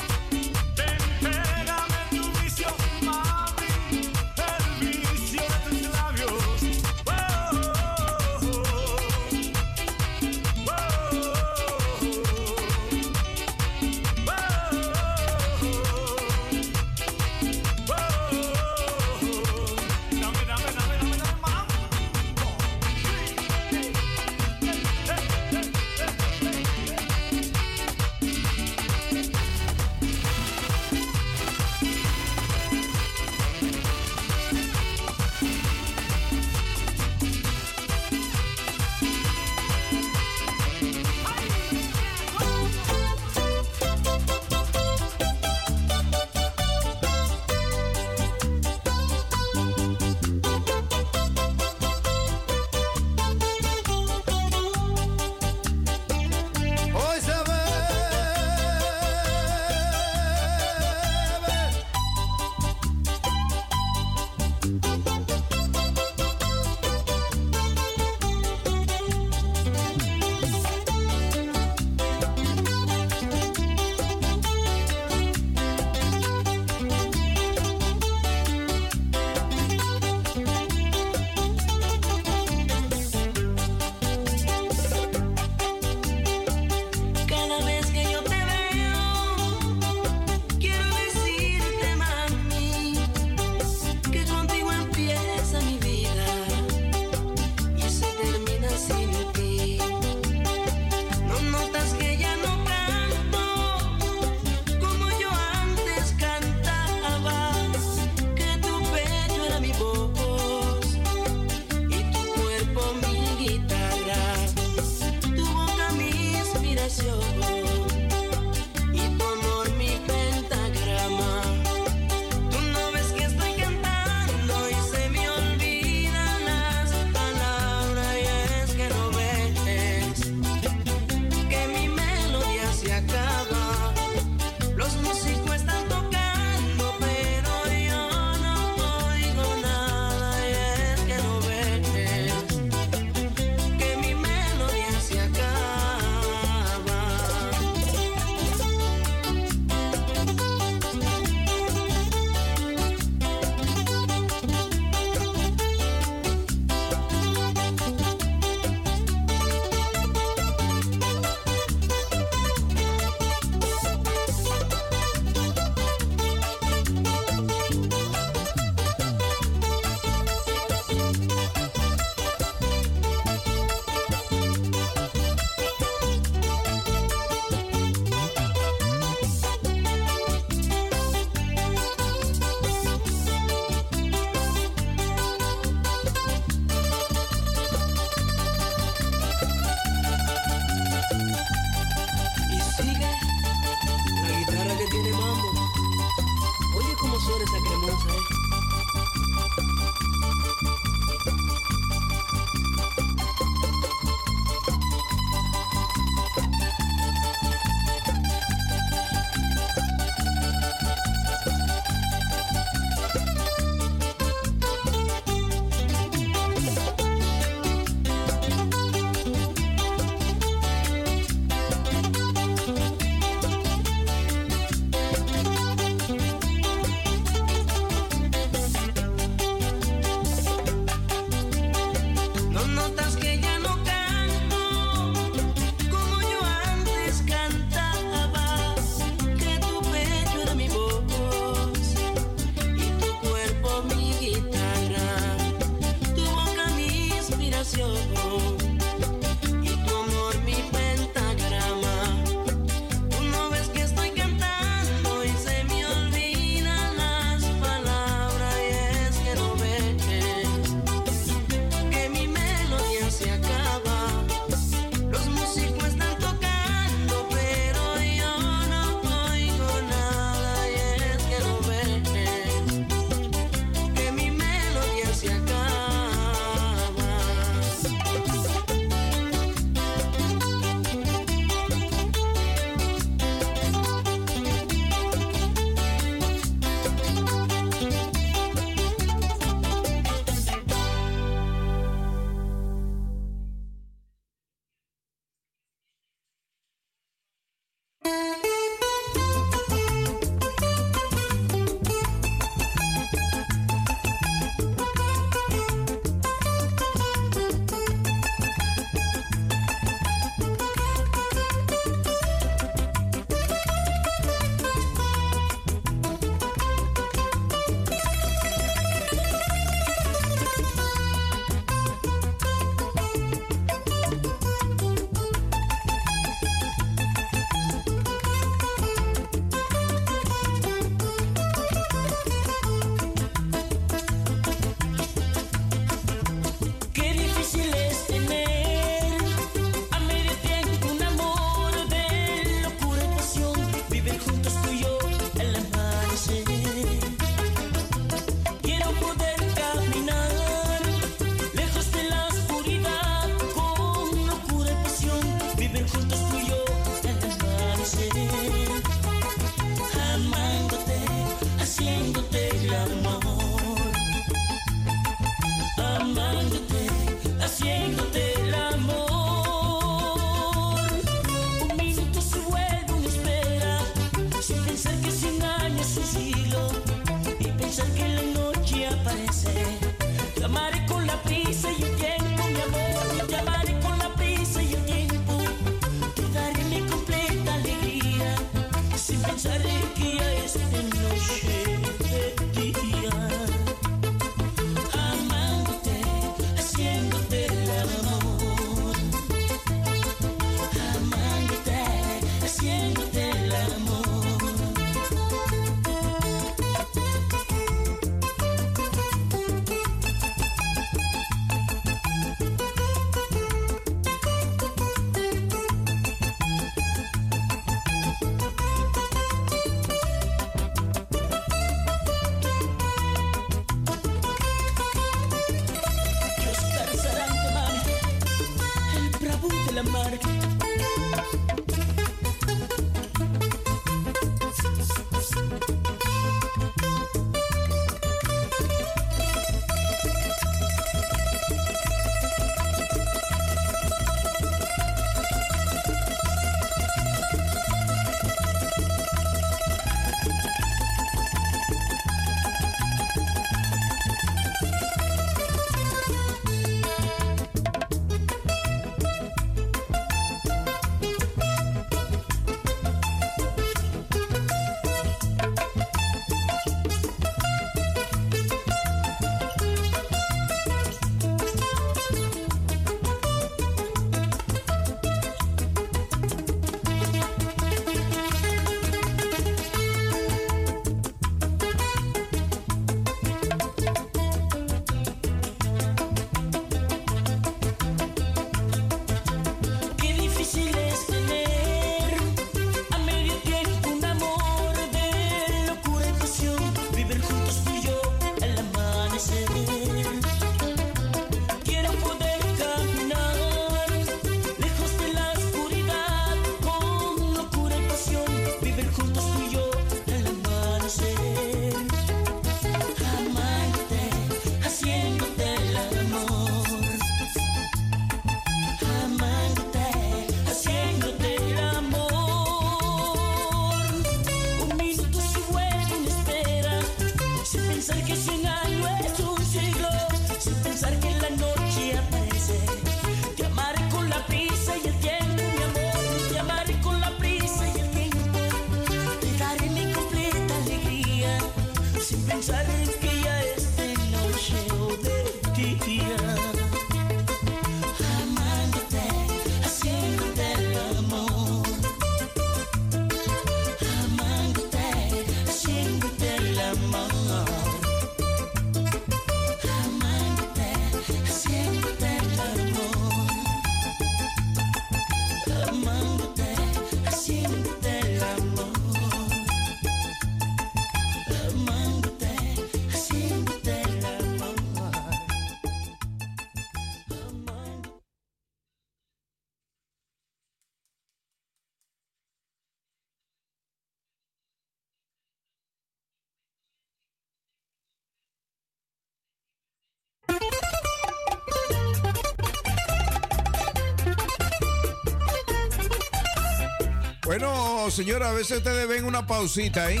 señora, a veces ustedes ven una pausita ¿eh?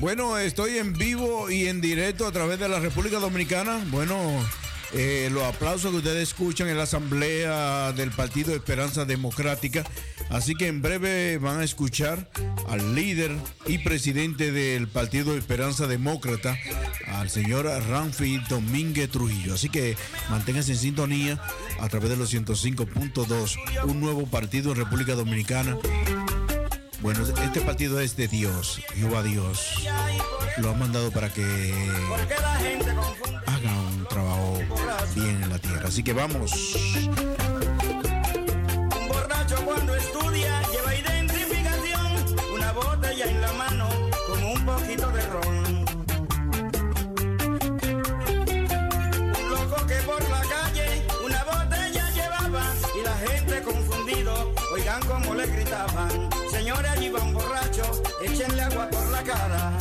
Bueno, estoy en vivo y en directo a través de la República Dominicana. Bueno, eh, los aplausos que ustedes escuchan en la Asamblea del Partido Esperanza Democrática. Así que en breve van a escuchar al líder y presidente del Partido Esperanza Demócrata, al señor Ramfi Domínguez Trujillo. Así que manténganse en sintonía a través de los 105.2, un nuevo partido en República Dominicana bueno, este partido es de Dios, Jehová Dios. Lo ha mandado para que haga un trabajo bien en la tierra. Así que vamos. como le gritaban. Señores, allí van borrachos, échenle agua por la cara.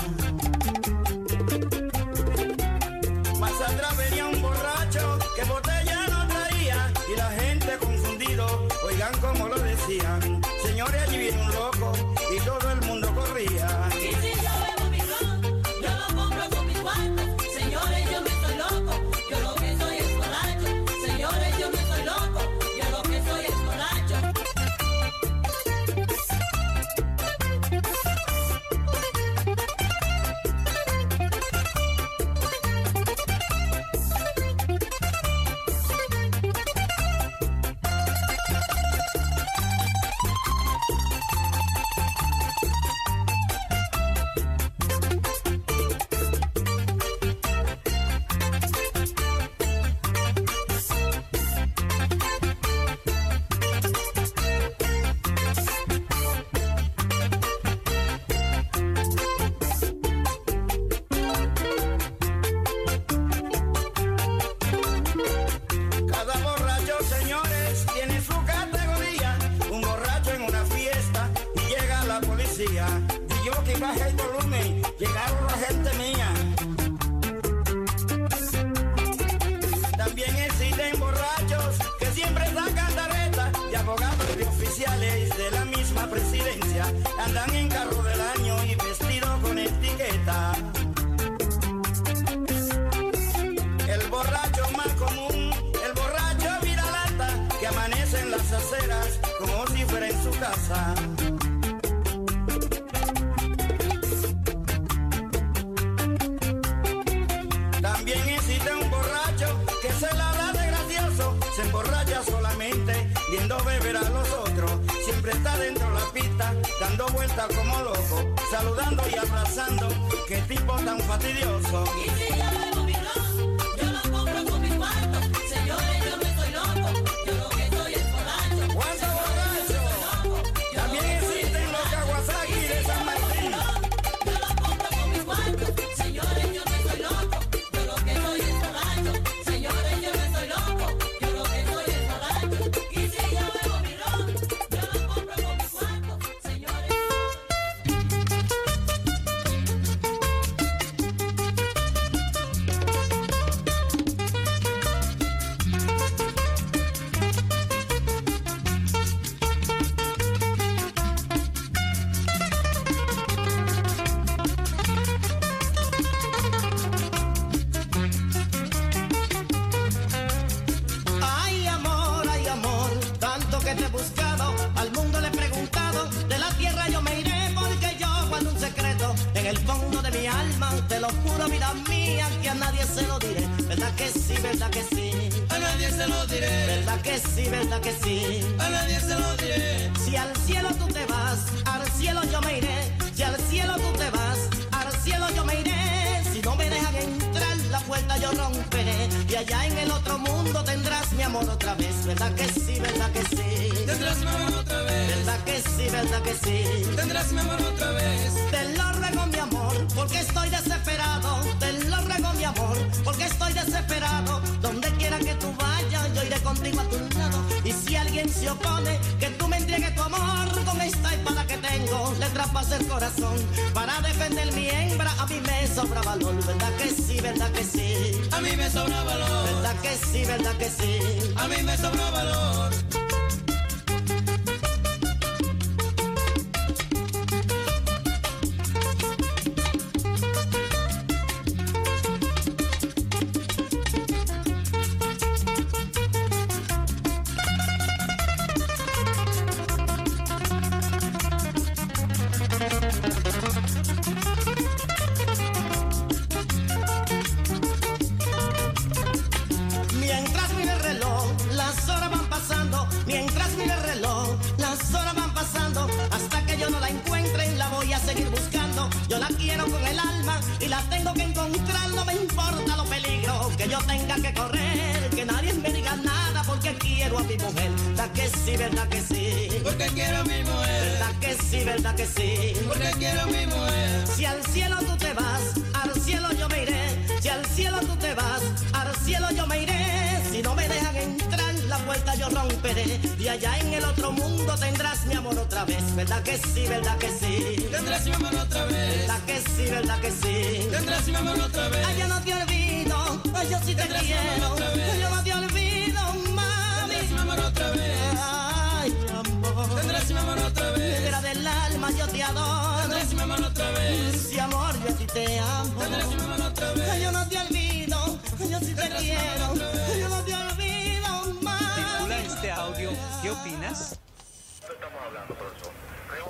Opinas?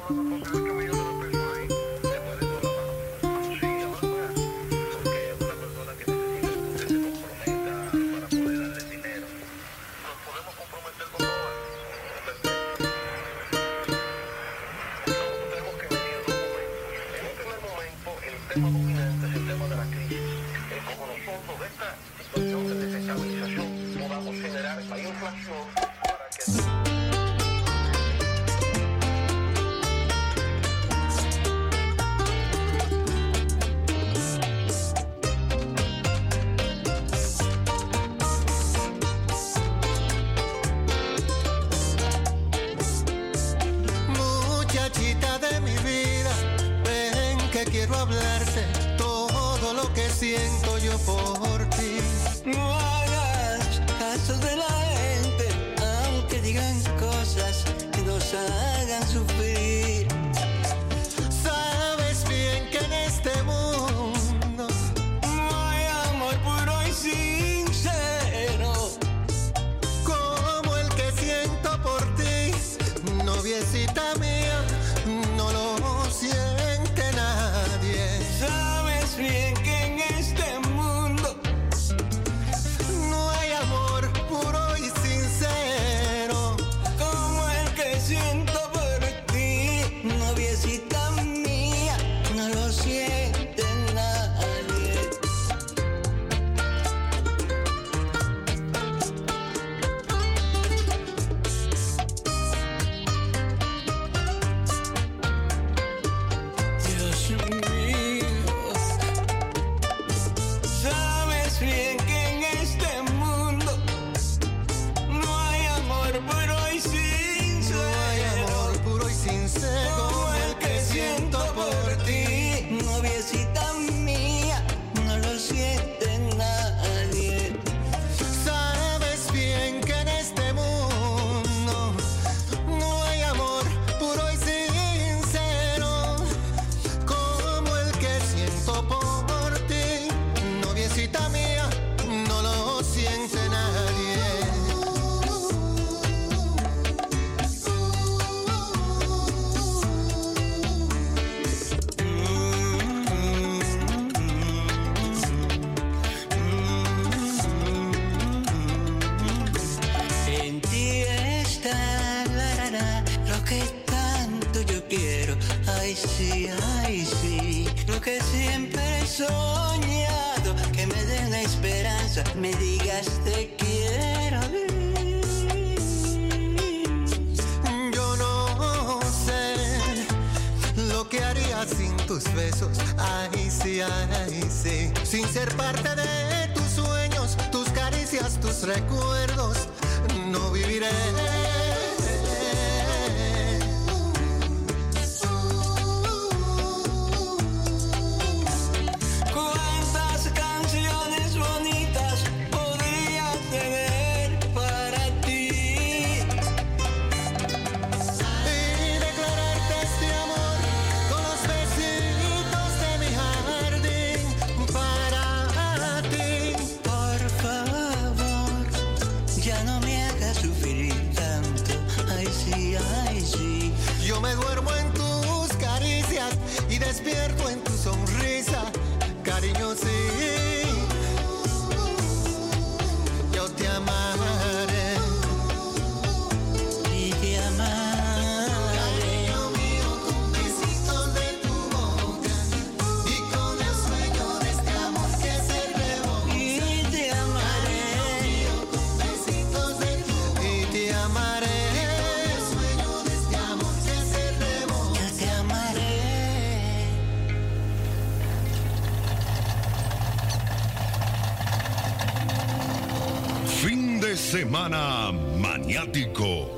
Mi vida, semana maniático.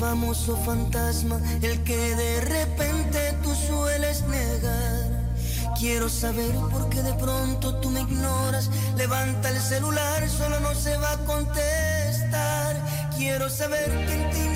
famoso fantasma, el que de repente tú sueles negar. Quiero saber por qué de pronto tú me ignoras. Levanta el celular, solo no se va a contestar. Quiero saber quién te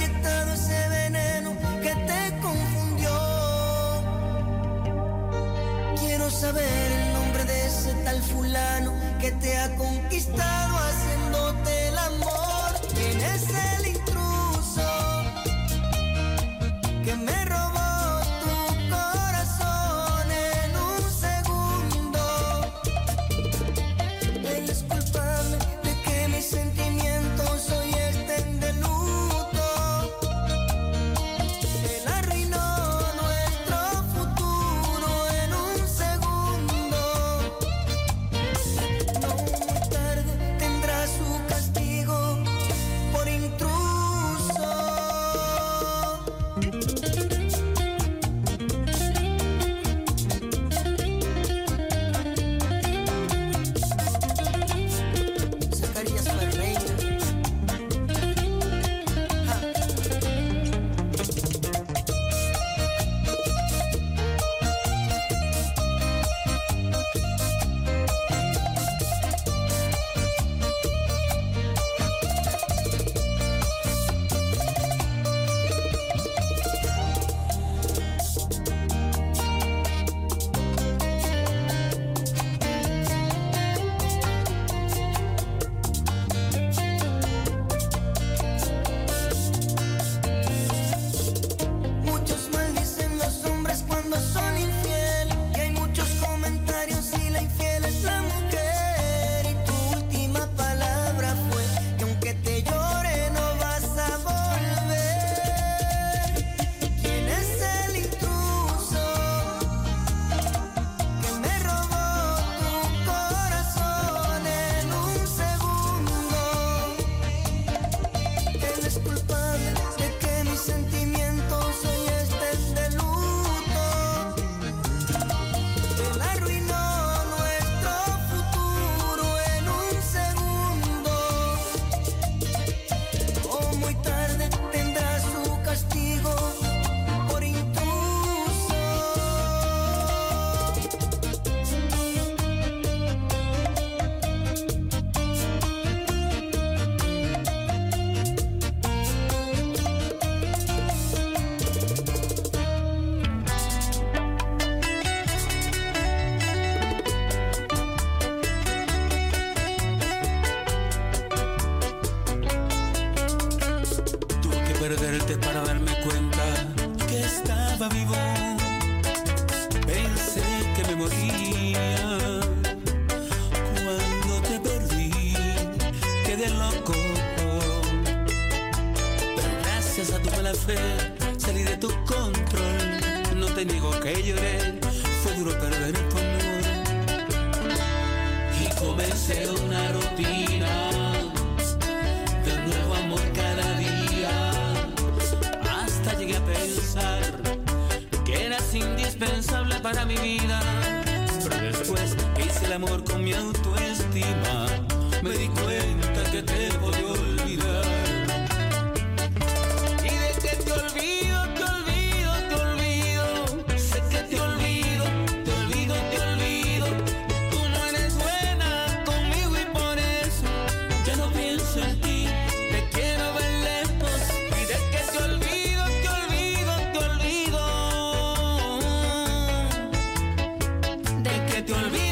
te olvides.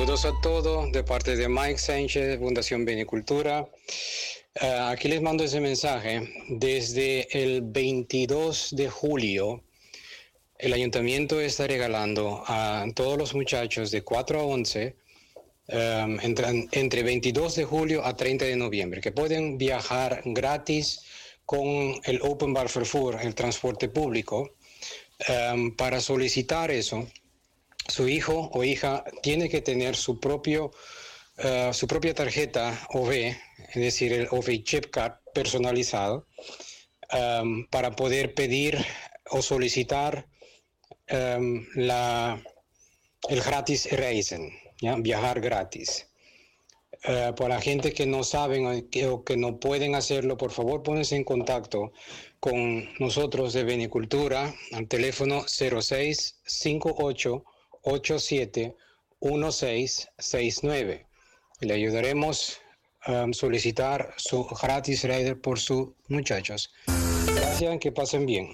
Saludos a todos de parte de Mike Sánchez, Fundación Benicultura. Eh, aquí les mando ese mensaje. Desde el 22 de julio, el ayuntamiento está regalando a todos los muchachos de 4 a 11, eh, entre, entre 22 de julio a 30 de noviembre, que pueden viajar gratis con el Open Bar Carrefour, el transporte público. Eh, para solicitar eso, su hijo o hija tiene que tener su propio eh, su propia tarjeta OV, es decir, el OV Chip Card personalizado, em, para poder pedir o solicitar em, la, el gratis Reisen, viajar gratis. Eh, para la gente que no saben o que, o que no pueden hacerlo, por favor, pónganse en contacto con nosotros de Benicultura al teléfono 0658 87 1669. Le ayudaremos a solicitar su gratis rider por sus muchachos. Gracias, que pasen bien.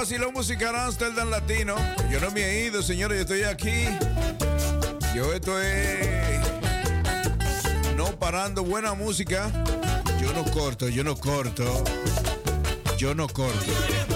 Si vacilón musical Amsterdam Latino. Yo no me he ido, señores, yo estoy aquí. Yo estoy no parando, buena música. Yo no corto, yo no corto. Yo no corto.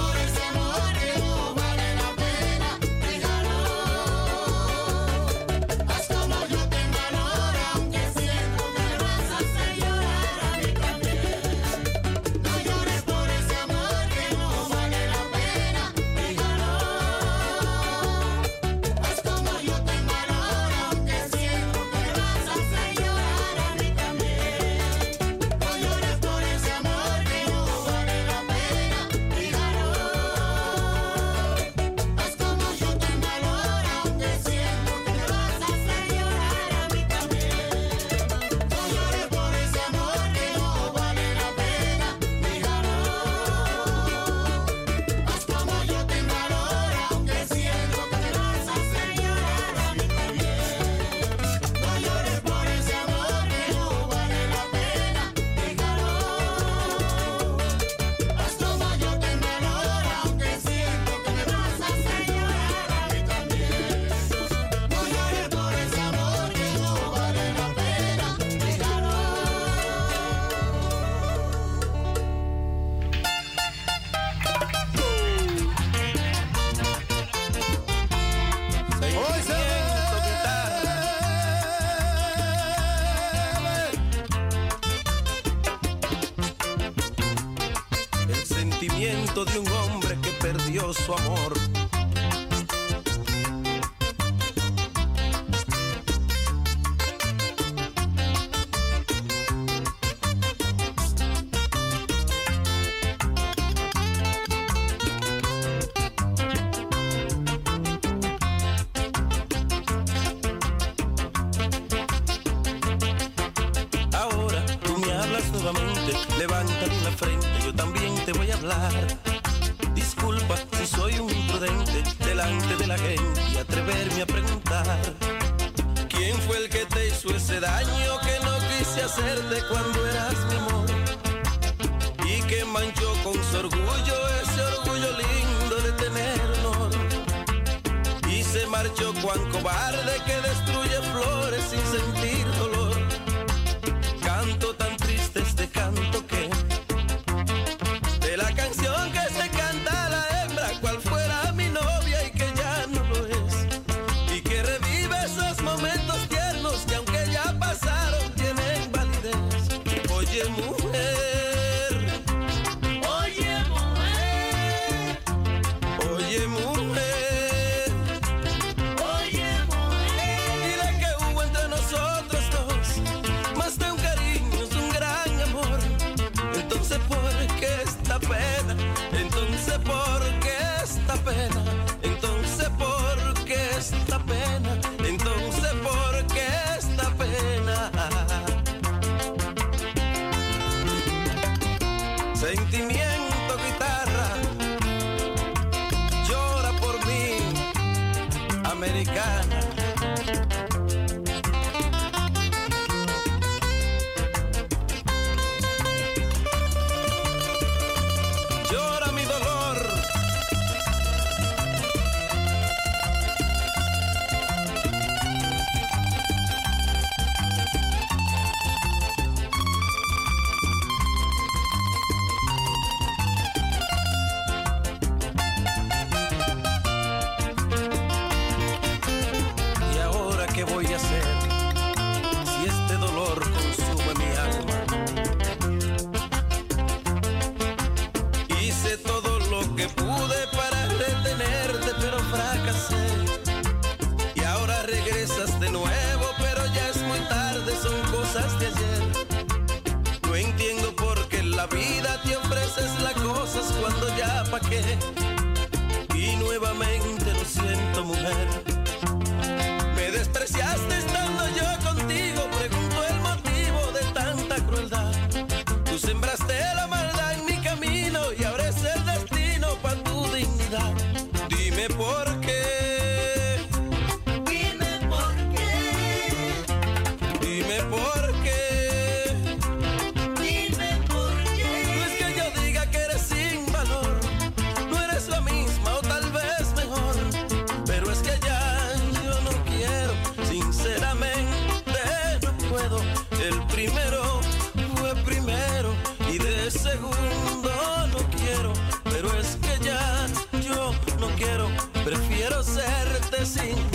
primero fue primero y de segundo no quiero, pero es que ya yo no quiero, prefiero serte sin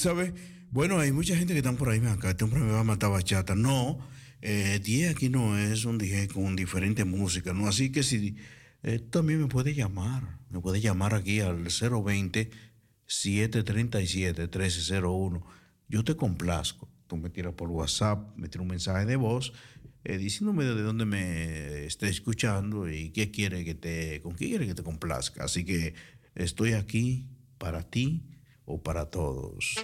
¿sabe? Bueno, hay mucha gente que están por ahí, acá, este hombre me va a matar bachata. No, eh, DJ aquí no es un DJ con diferente música, ¿no? Así que si eh, también me puede llamar, me puede llamar aquí al 020-737-1301. Yo te complazco. Tú me tiras por WhatsApp, me un mensaje de voz eh, diciéndome de dónde me esté escuchando y qué quiere que te, con qué quiere que te complazca. Así que estoy aquí para ti o para todos.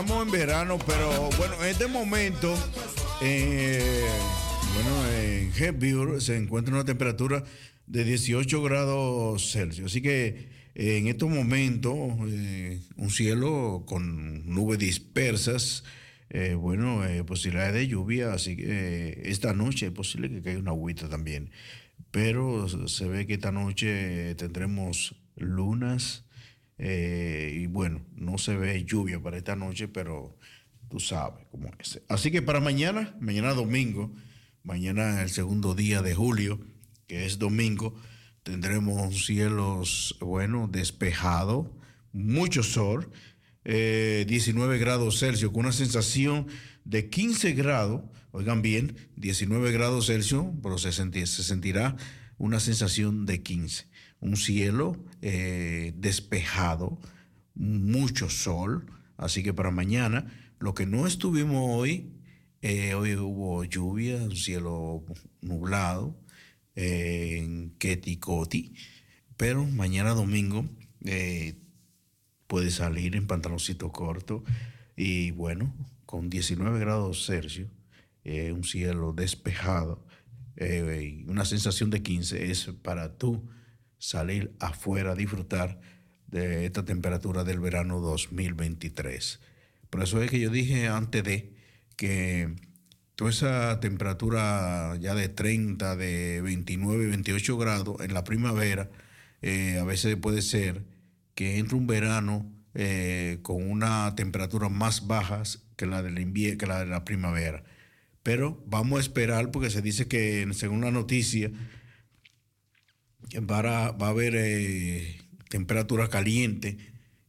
Estamos en verano, pero bueno, en este momento, eh, bueno, en Headview se encuentra una temperatura de 18 grados Celsius. Así que eh, en estos momentos, eh, un cielo con nubes dispersas, bueno, eh, posibilidades de lluvia, así que esta noche es posible que caiga una agüita también. Pero se ve que esta noche tendremos lunas eh, y bueno, no se ve lluvia para esta noche, pero tú sabes cómo es. Así que para mañana, mañana domingo, mañana el segundo día de julio, que es domingo, tendremos cielos, bueno, despejado, mucho sol, eh, 19 grados Celsius, con una sensación de 15 grados, oigan bien, 19 grados Celsius, pero se sentirá una sensación de 15. Un cielo eh, despejado, mucho sol, así que para mañana, lo que no estuvimos hoy, eh, hoy hubo lluvia, un cielo nublado eh, en Ketikoti, pero mañana domingo puede salir en pantaloncito corto y bueno, con 19 grados Celsius, un cielo despejado una sensación de 15 es para tú salir afuera a disfrutar de esta temperatura del verano 2023. Por eso es que yo dije antes de que toda esa temperatura ya de 30, de 29, 28 grados en la primavera, eh, a veces puede ser que entre un verano eh, con una temperatura más bajas que la del que la de la primavera. Pero vamos a esperar porque se dice que según la noticia va a, haber eh, temperatura caliente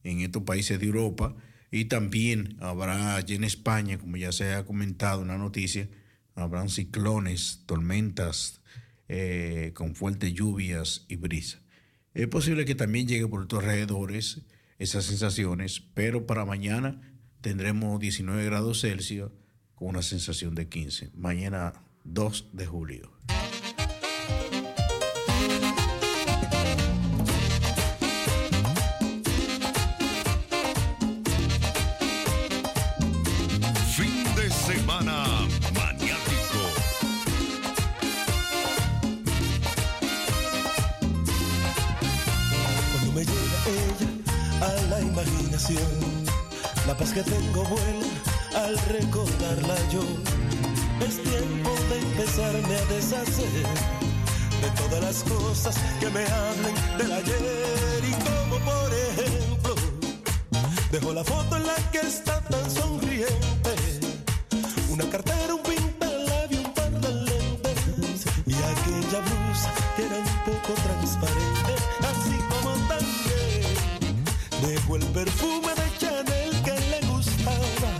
en estos países de Europa y también habrá allí en España, como ya se ha comentado en la noticia, habrán ciclones, tormentas eh, con fuertes lluvias y brisa. Es posible que también llegue por estos alrededores esas sensaciones, pero para mañana tendremos 19 grados Celsius con una sensación de 15. Mañana 2 de julio. La paz que tengo vuela al recordarla yo. Es tiempo de empezarme a deshacer de todas las cosas que me hablen del ayer. Y como por ejemplo dejo la foto en la que está tan sonriente, una cartera, un pintalabio, un par de lentes. Y aquella blusa que era un poco transparente, el perfume de Chanel que le gustaba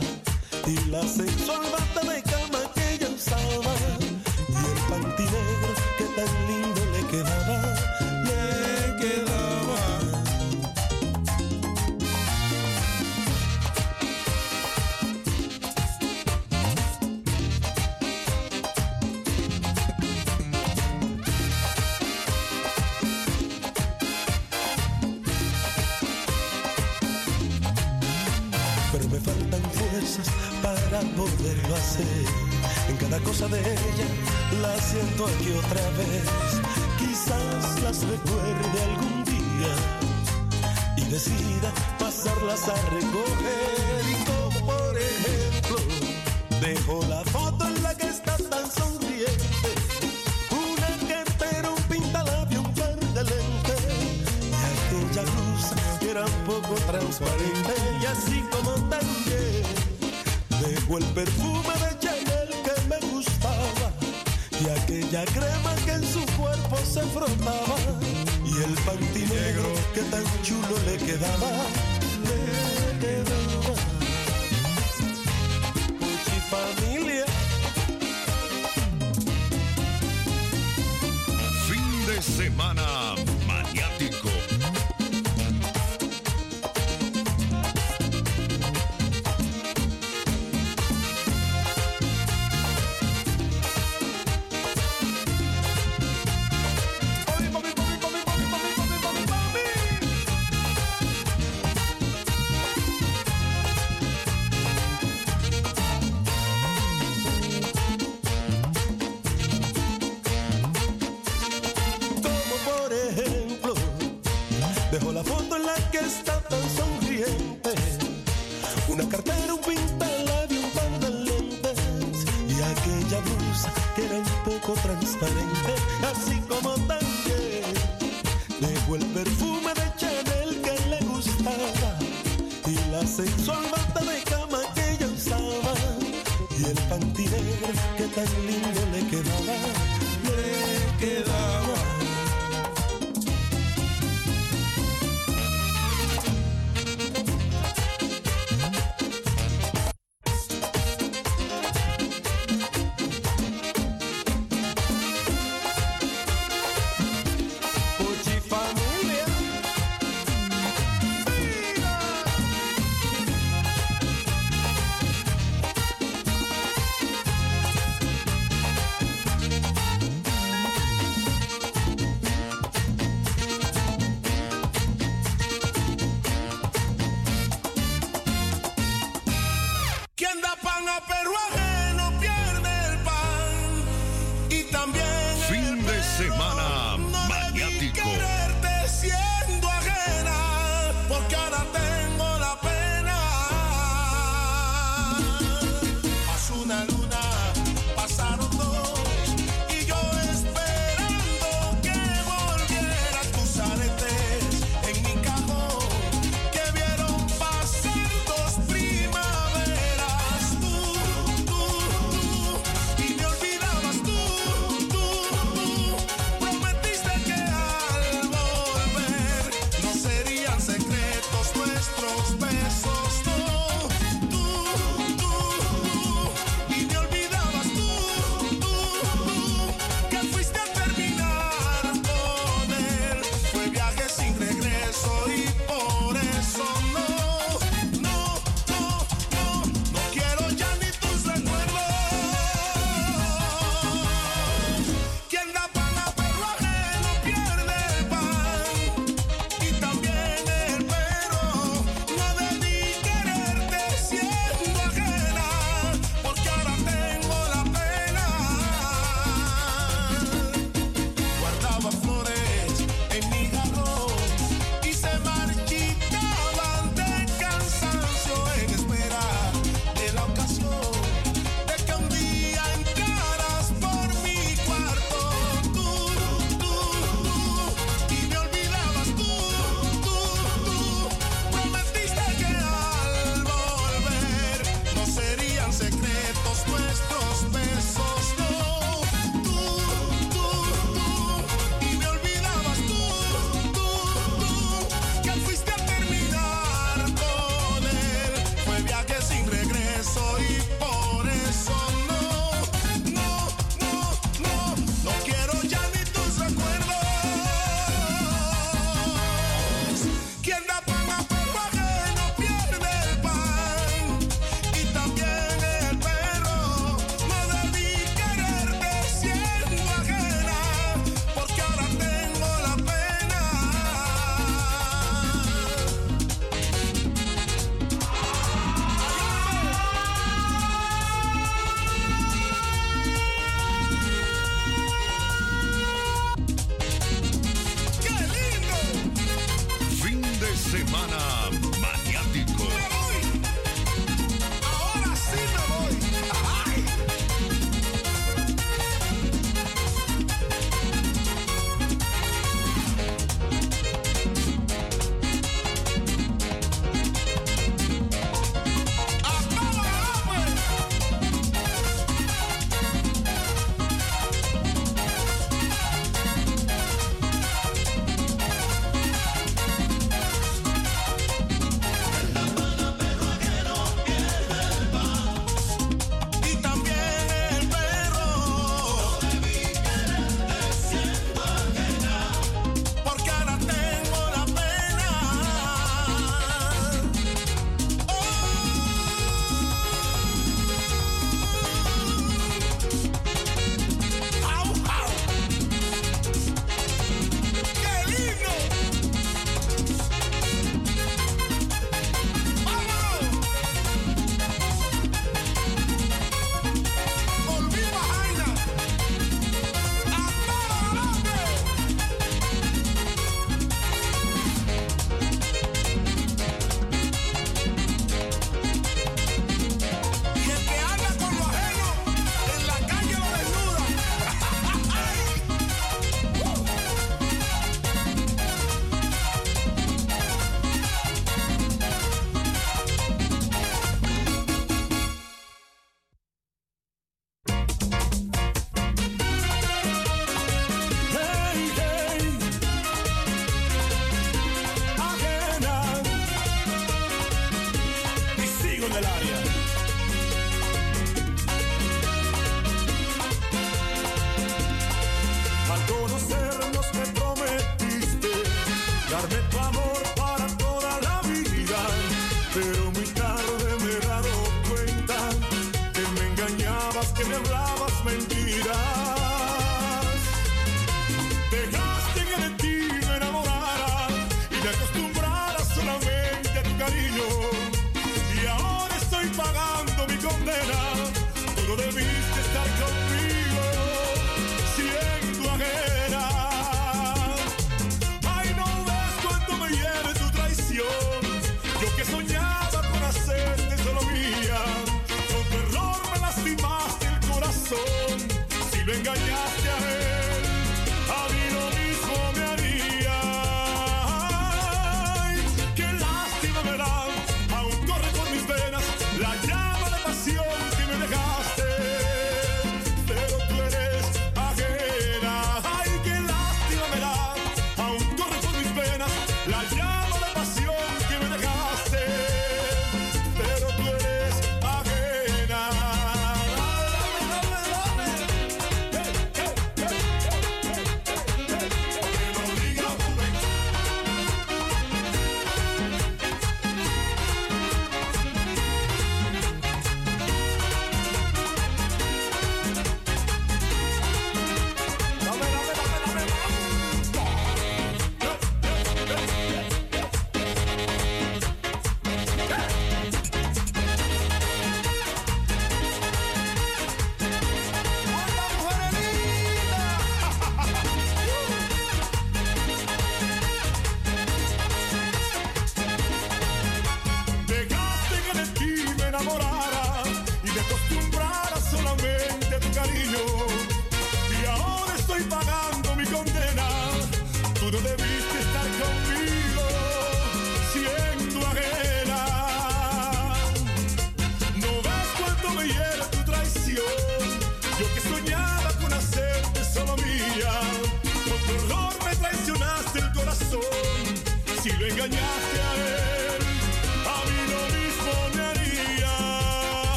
y la sensual Cada cosa de ella la siento aquí otra vez. Quizás las recuerde algún día y decida pasarlas a recoger. Y como por ejemplo, dejo la foto en la que está tan sonriente. Una cartera, un pintalabio, un par de lentes y aquella blusa que era un poco transparente y así como también dejó el perfume de aquella crema que en su cuerpo se frotaba y el panty negro que tan chulo le quedaba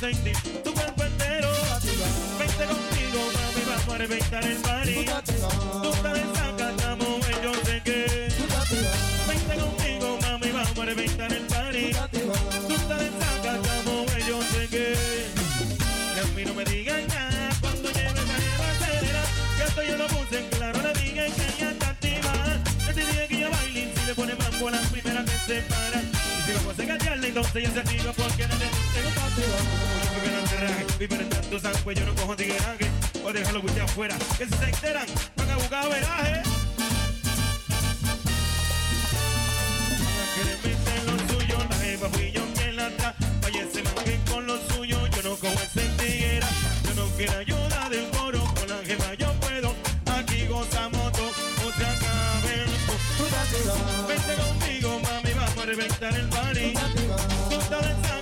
sentir tu cuerpo entero. Vente conmigo, mami, vamos a reventar el party. Tú sabes saca la mujer, yo sé que. Vente conmigo, mami, vamos a reventar el party. Tú sabes saca la mujer, yo sé que. Y a mí no me digan nada cuando llegue la acelera. Que esto yo lo puse en claro, no digan que ya está activada. Yo te dije que yo baile si le pone mambo a la primera que se para. Y si vamos a engañarle, entonces ya se activa porque Viven tanto sangue, pues yo no cojo tigueraje. O déjalo que afuera, que si se enteran, van a buscar veraje. fui yo quien la tra Oye, ese con lo suyo, yo no cojo ese tiguera. Yo no quiero ayuda del coro, con la gema yo puedo. Aquí gozamos dos, o se Vente conmigo, mami, vamos a reventar el party. Tú estás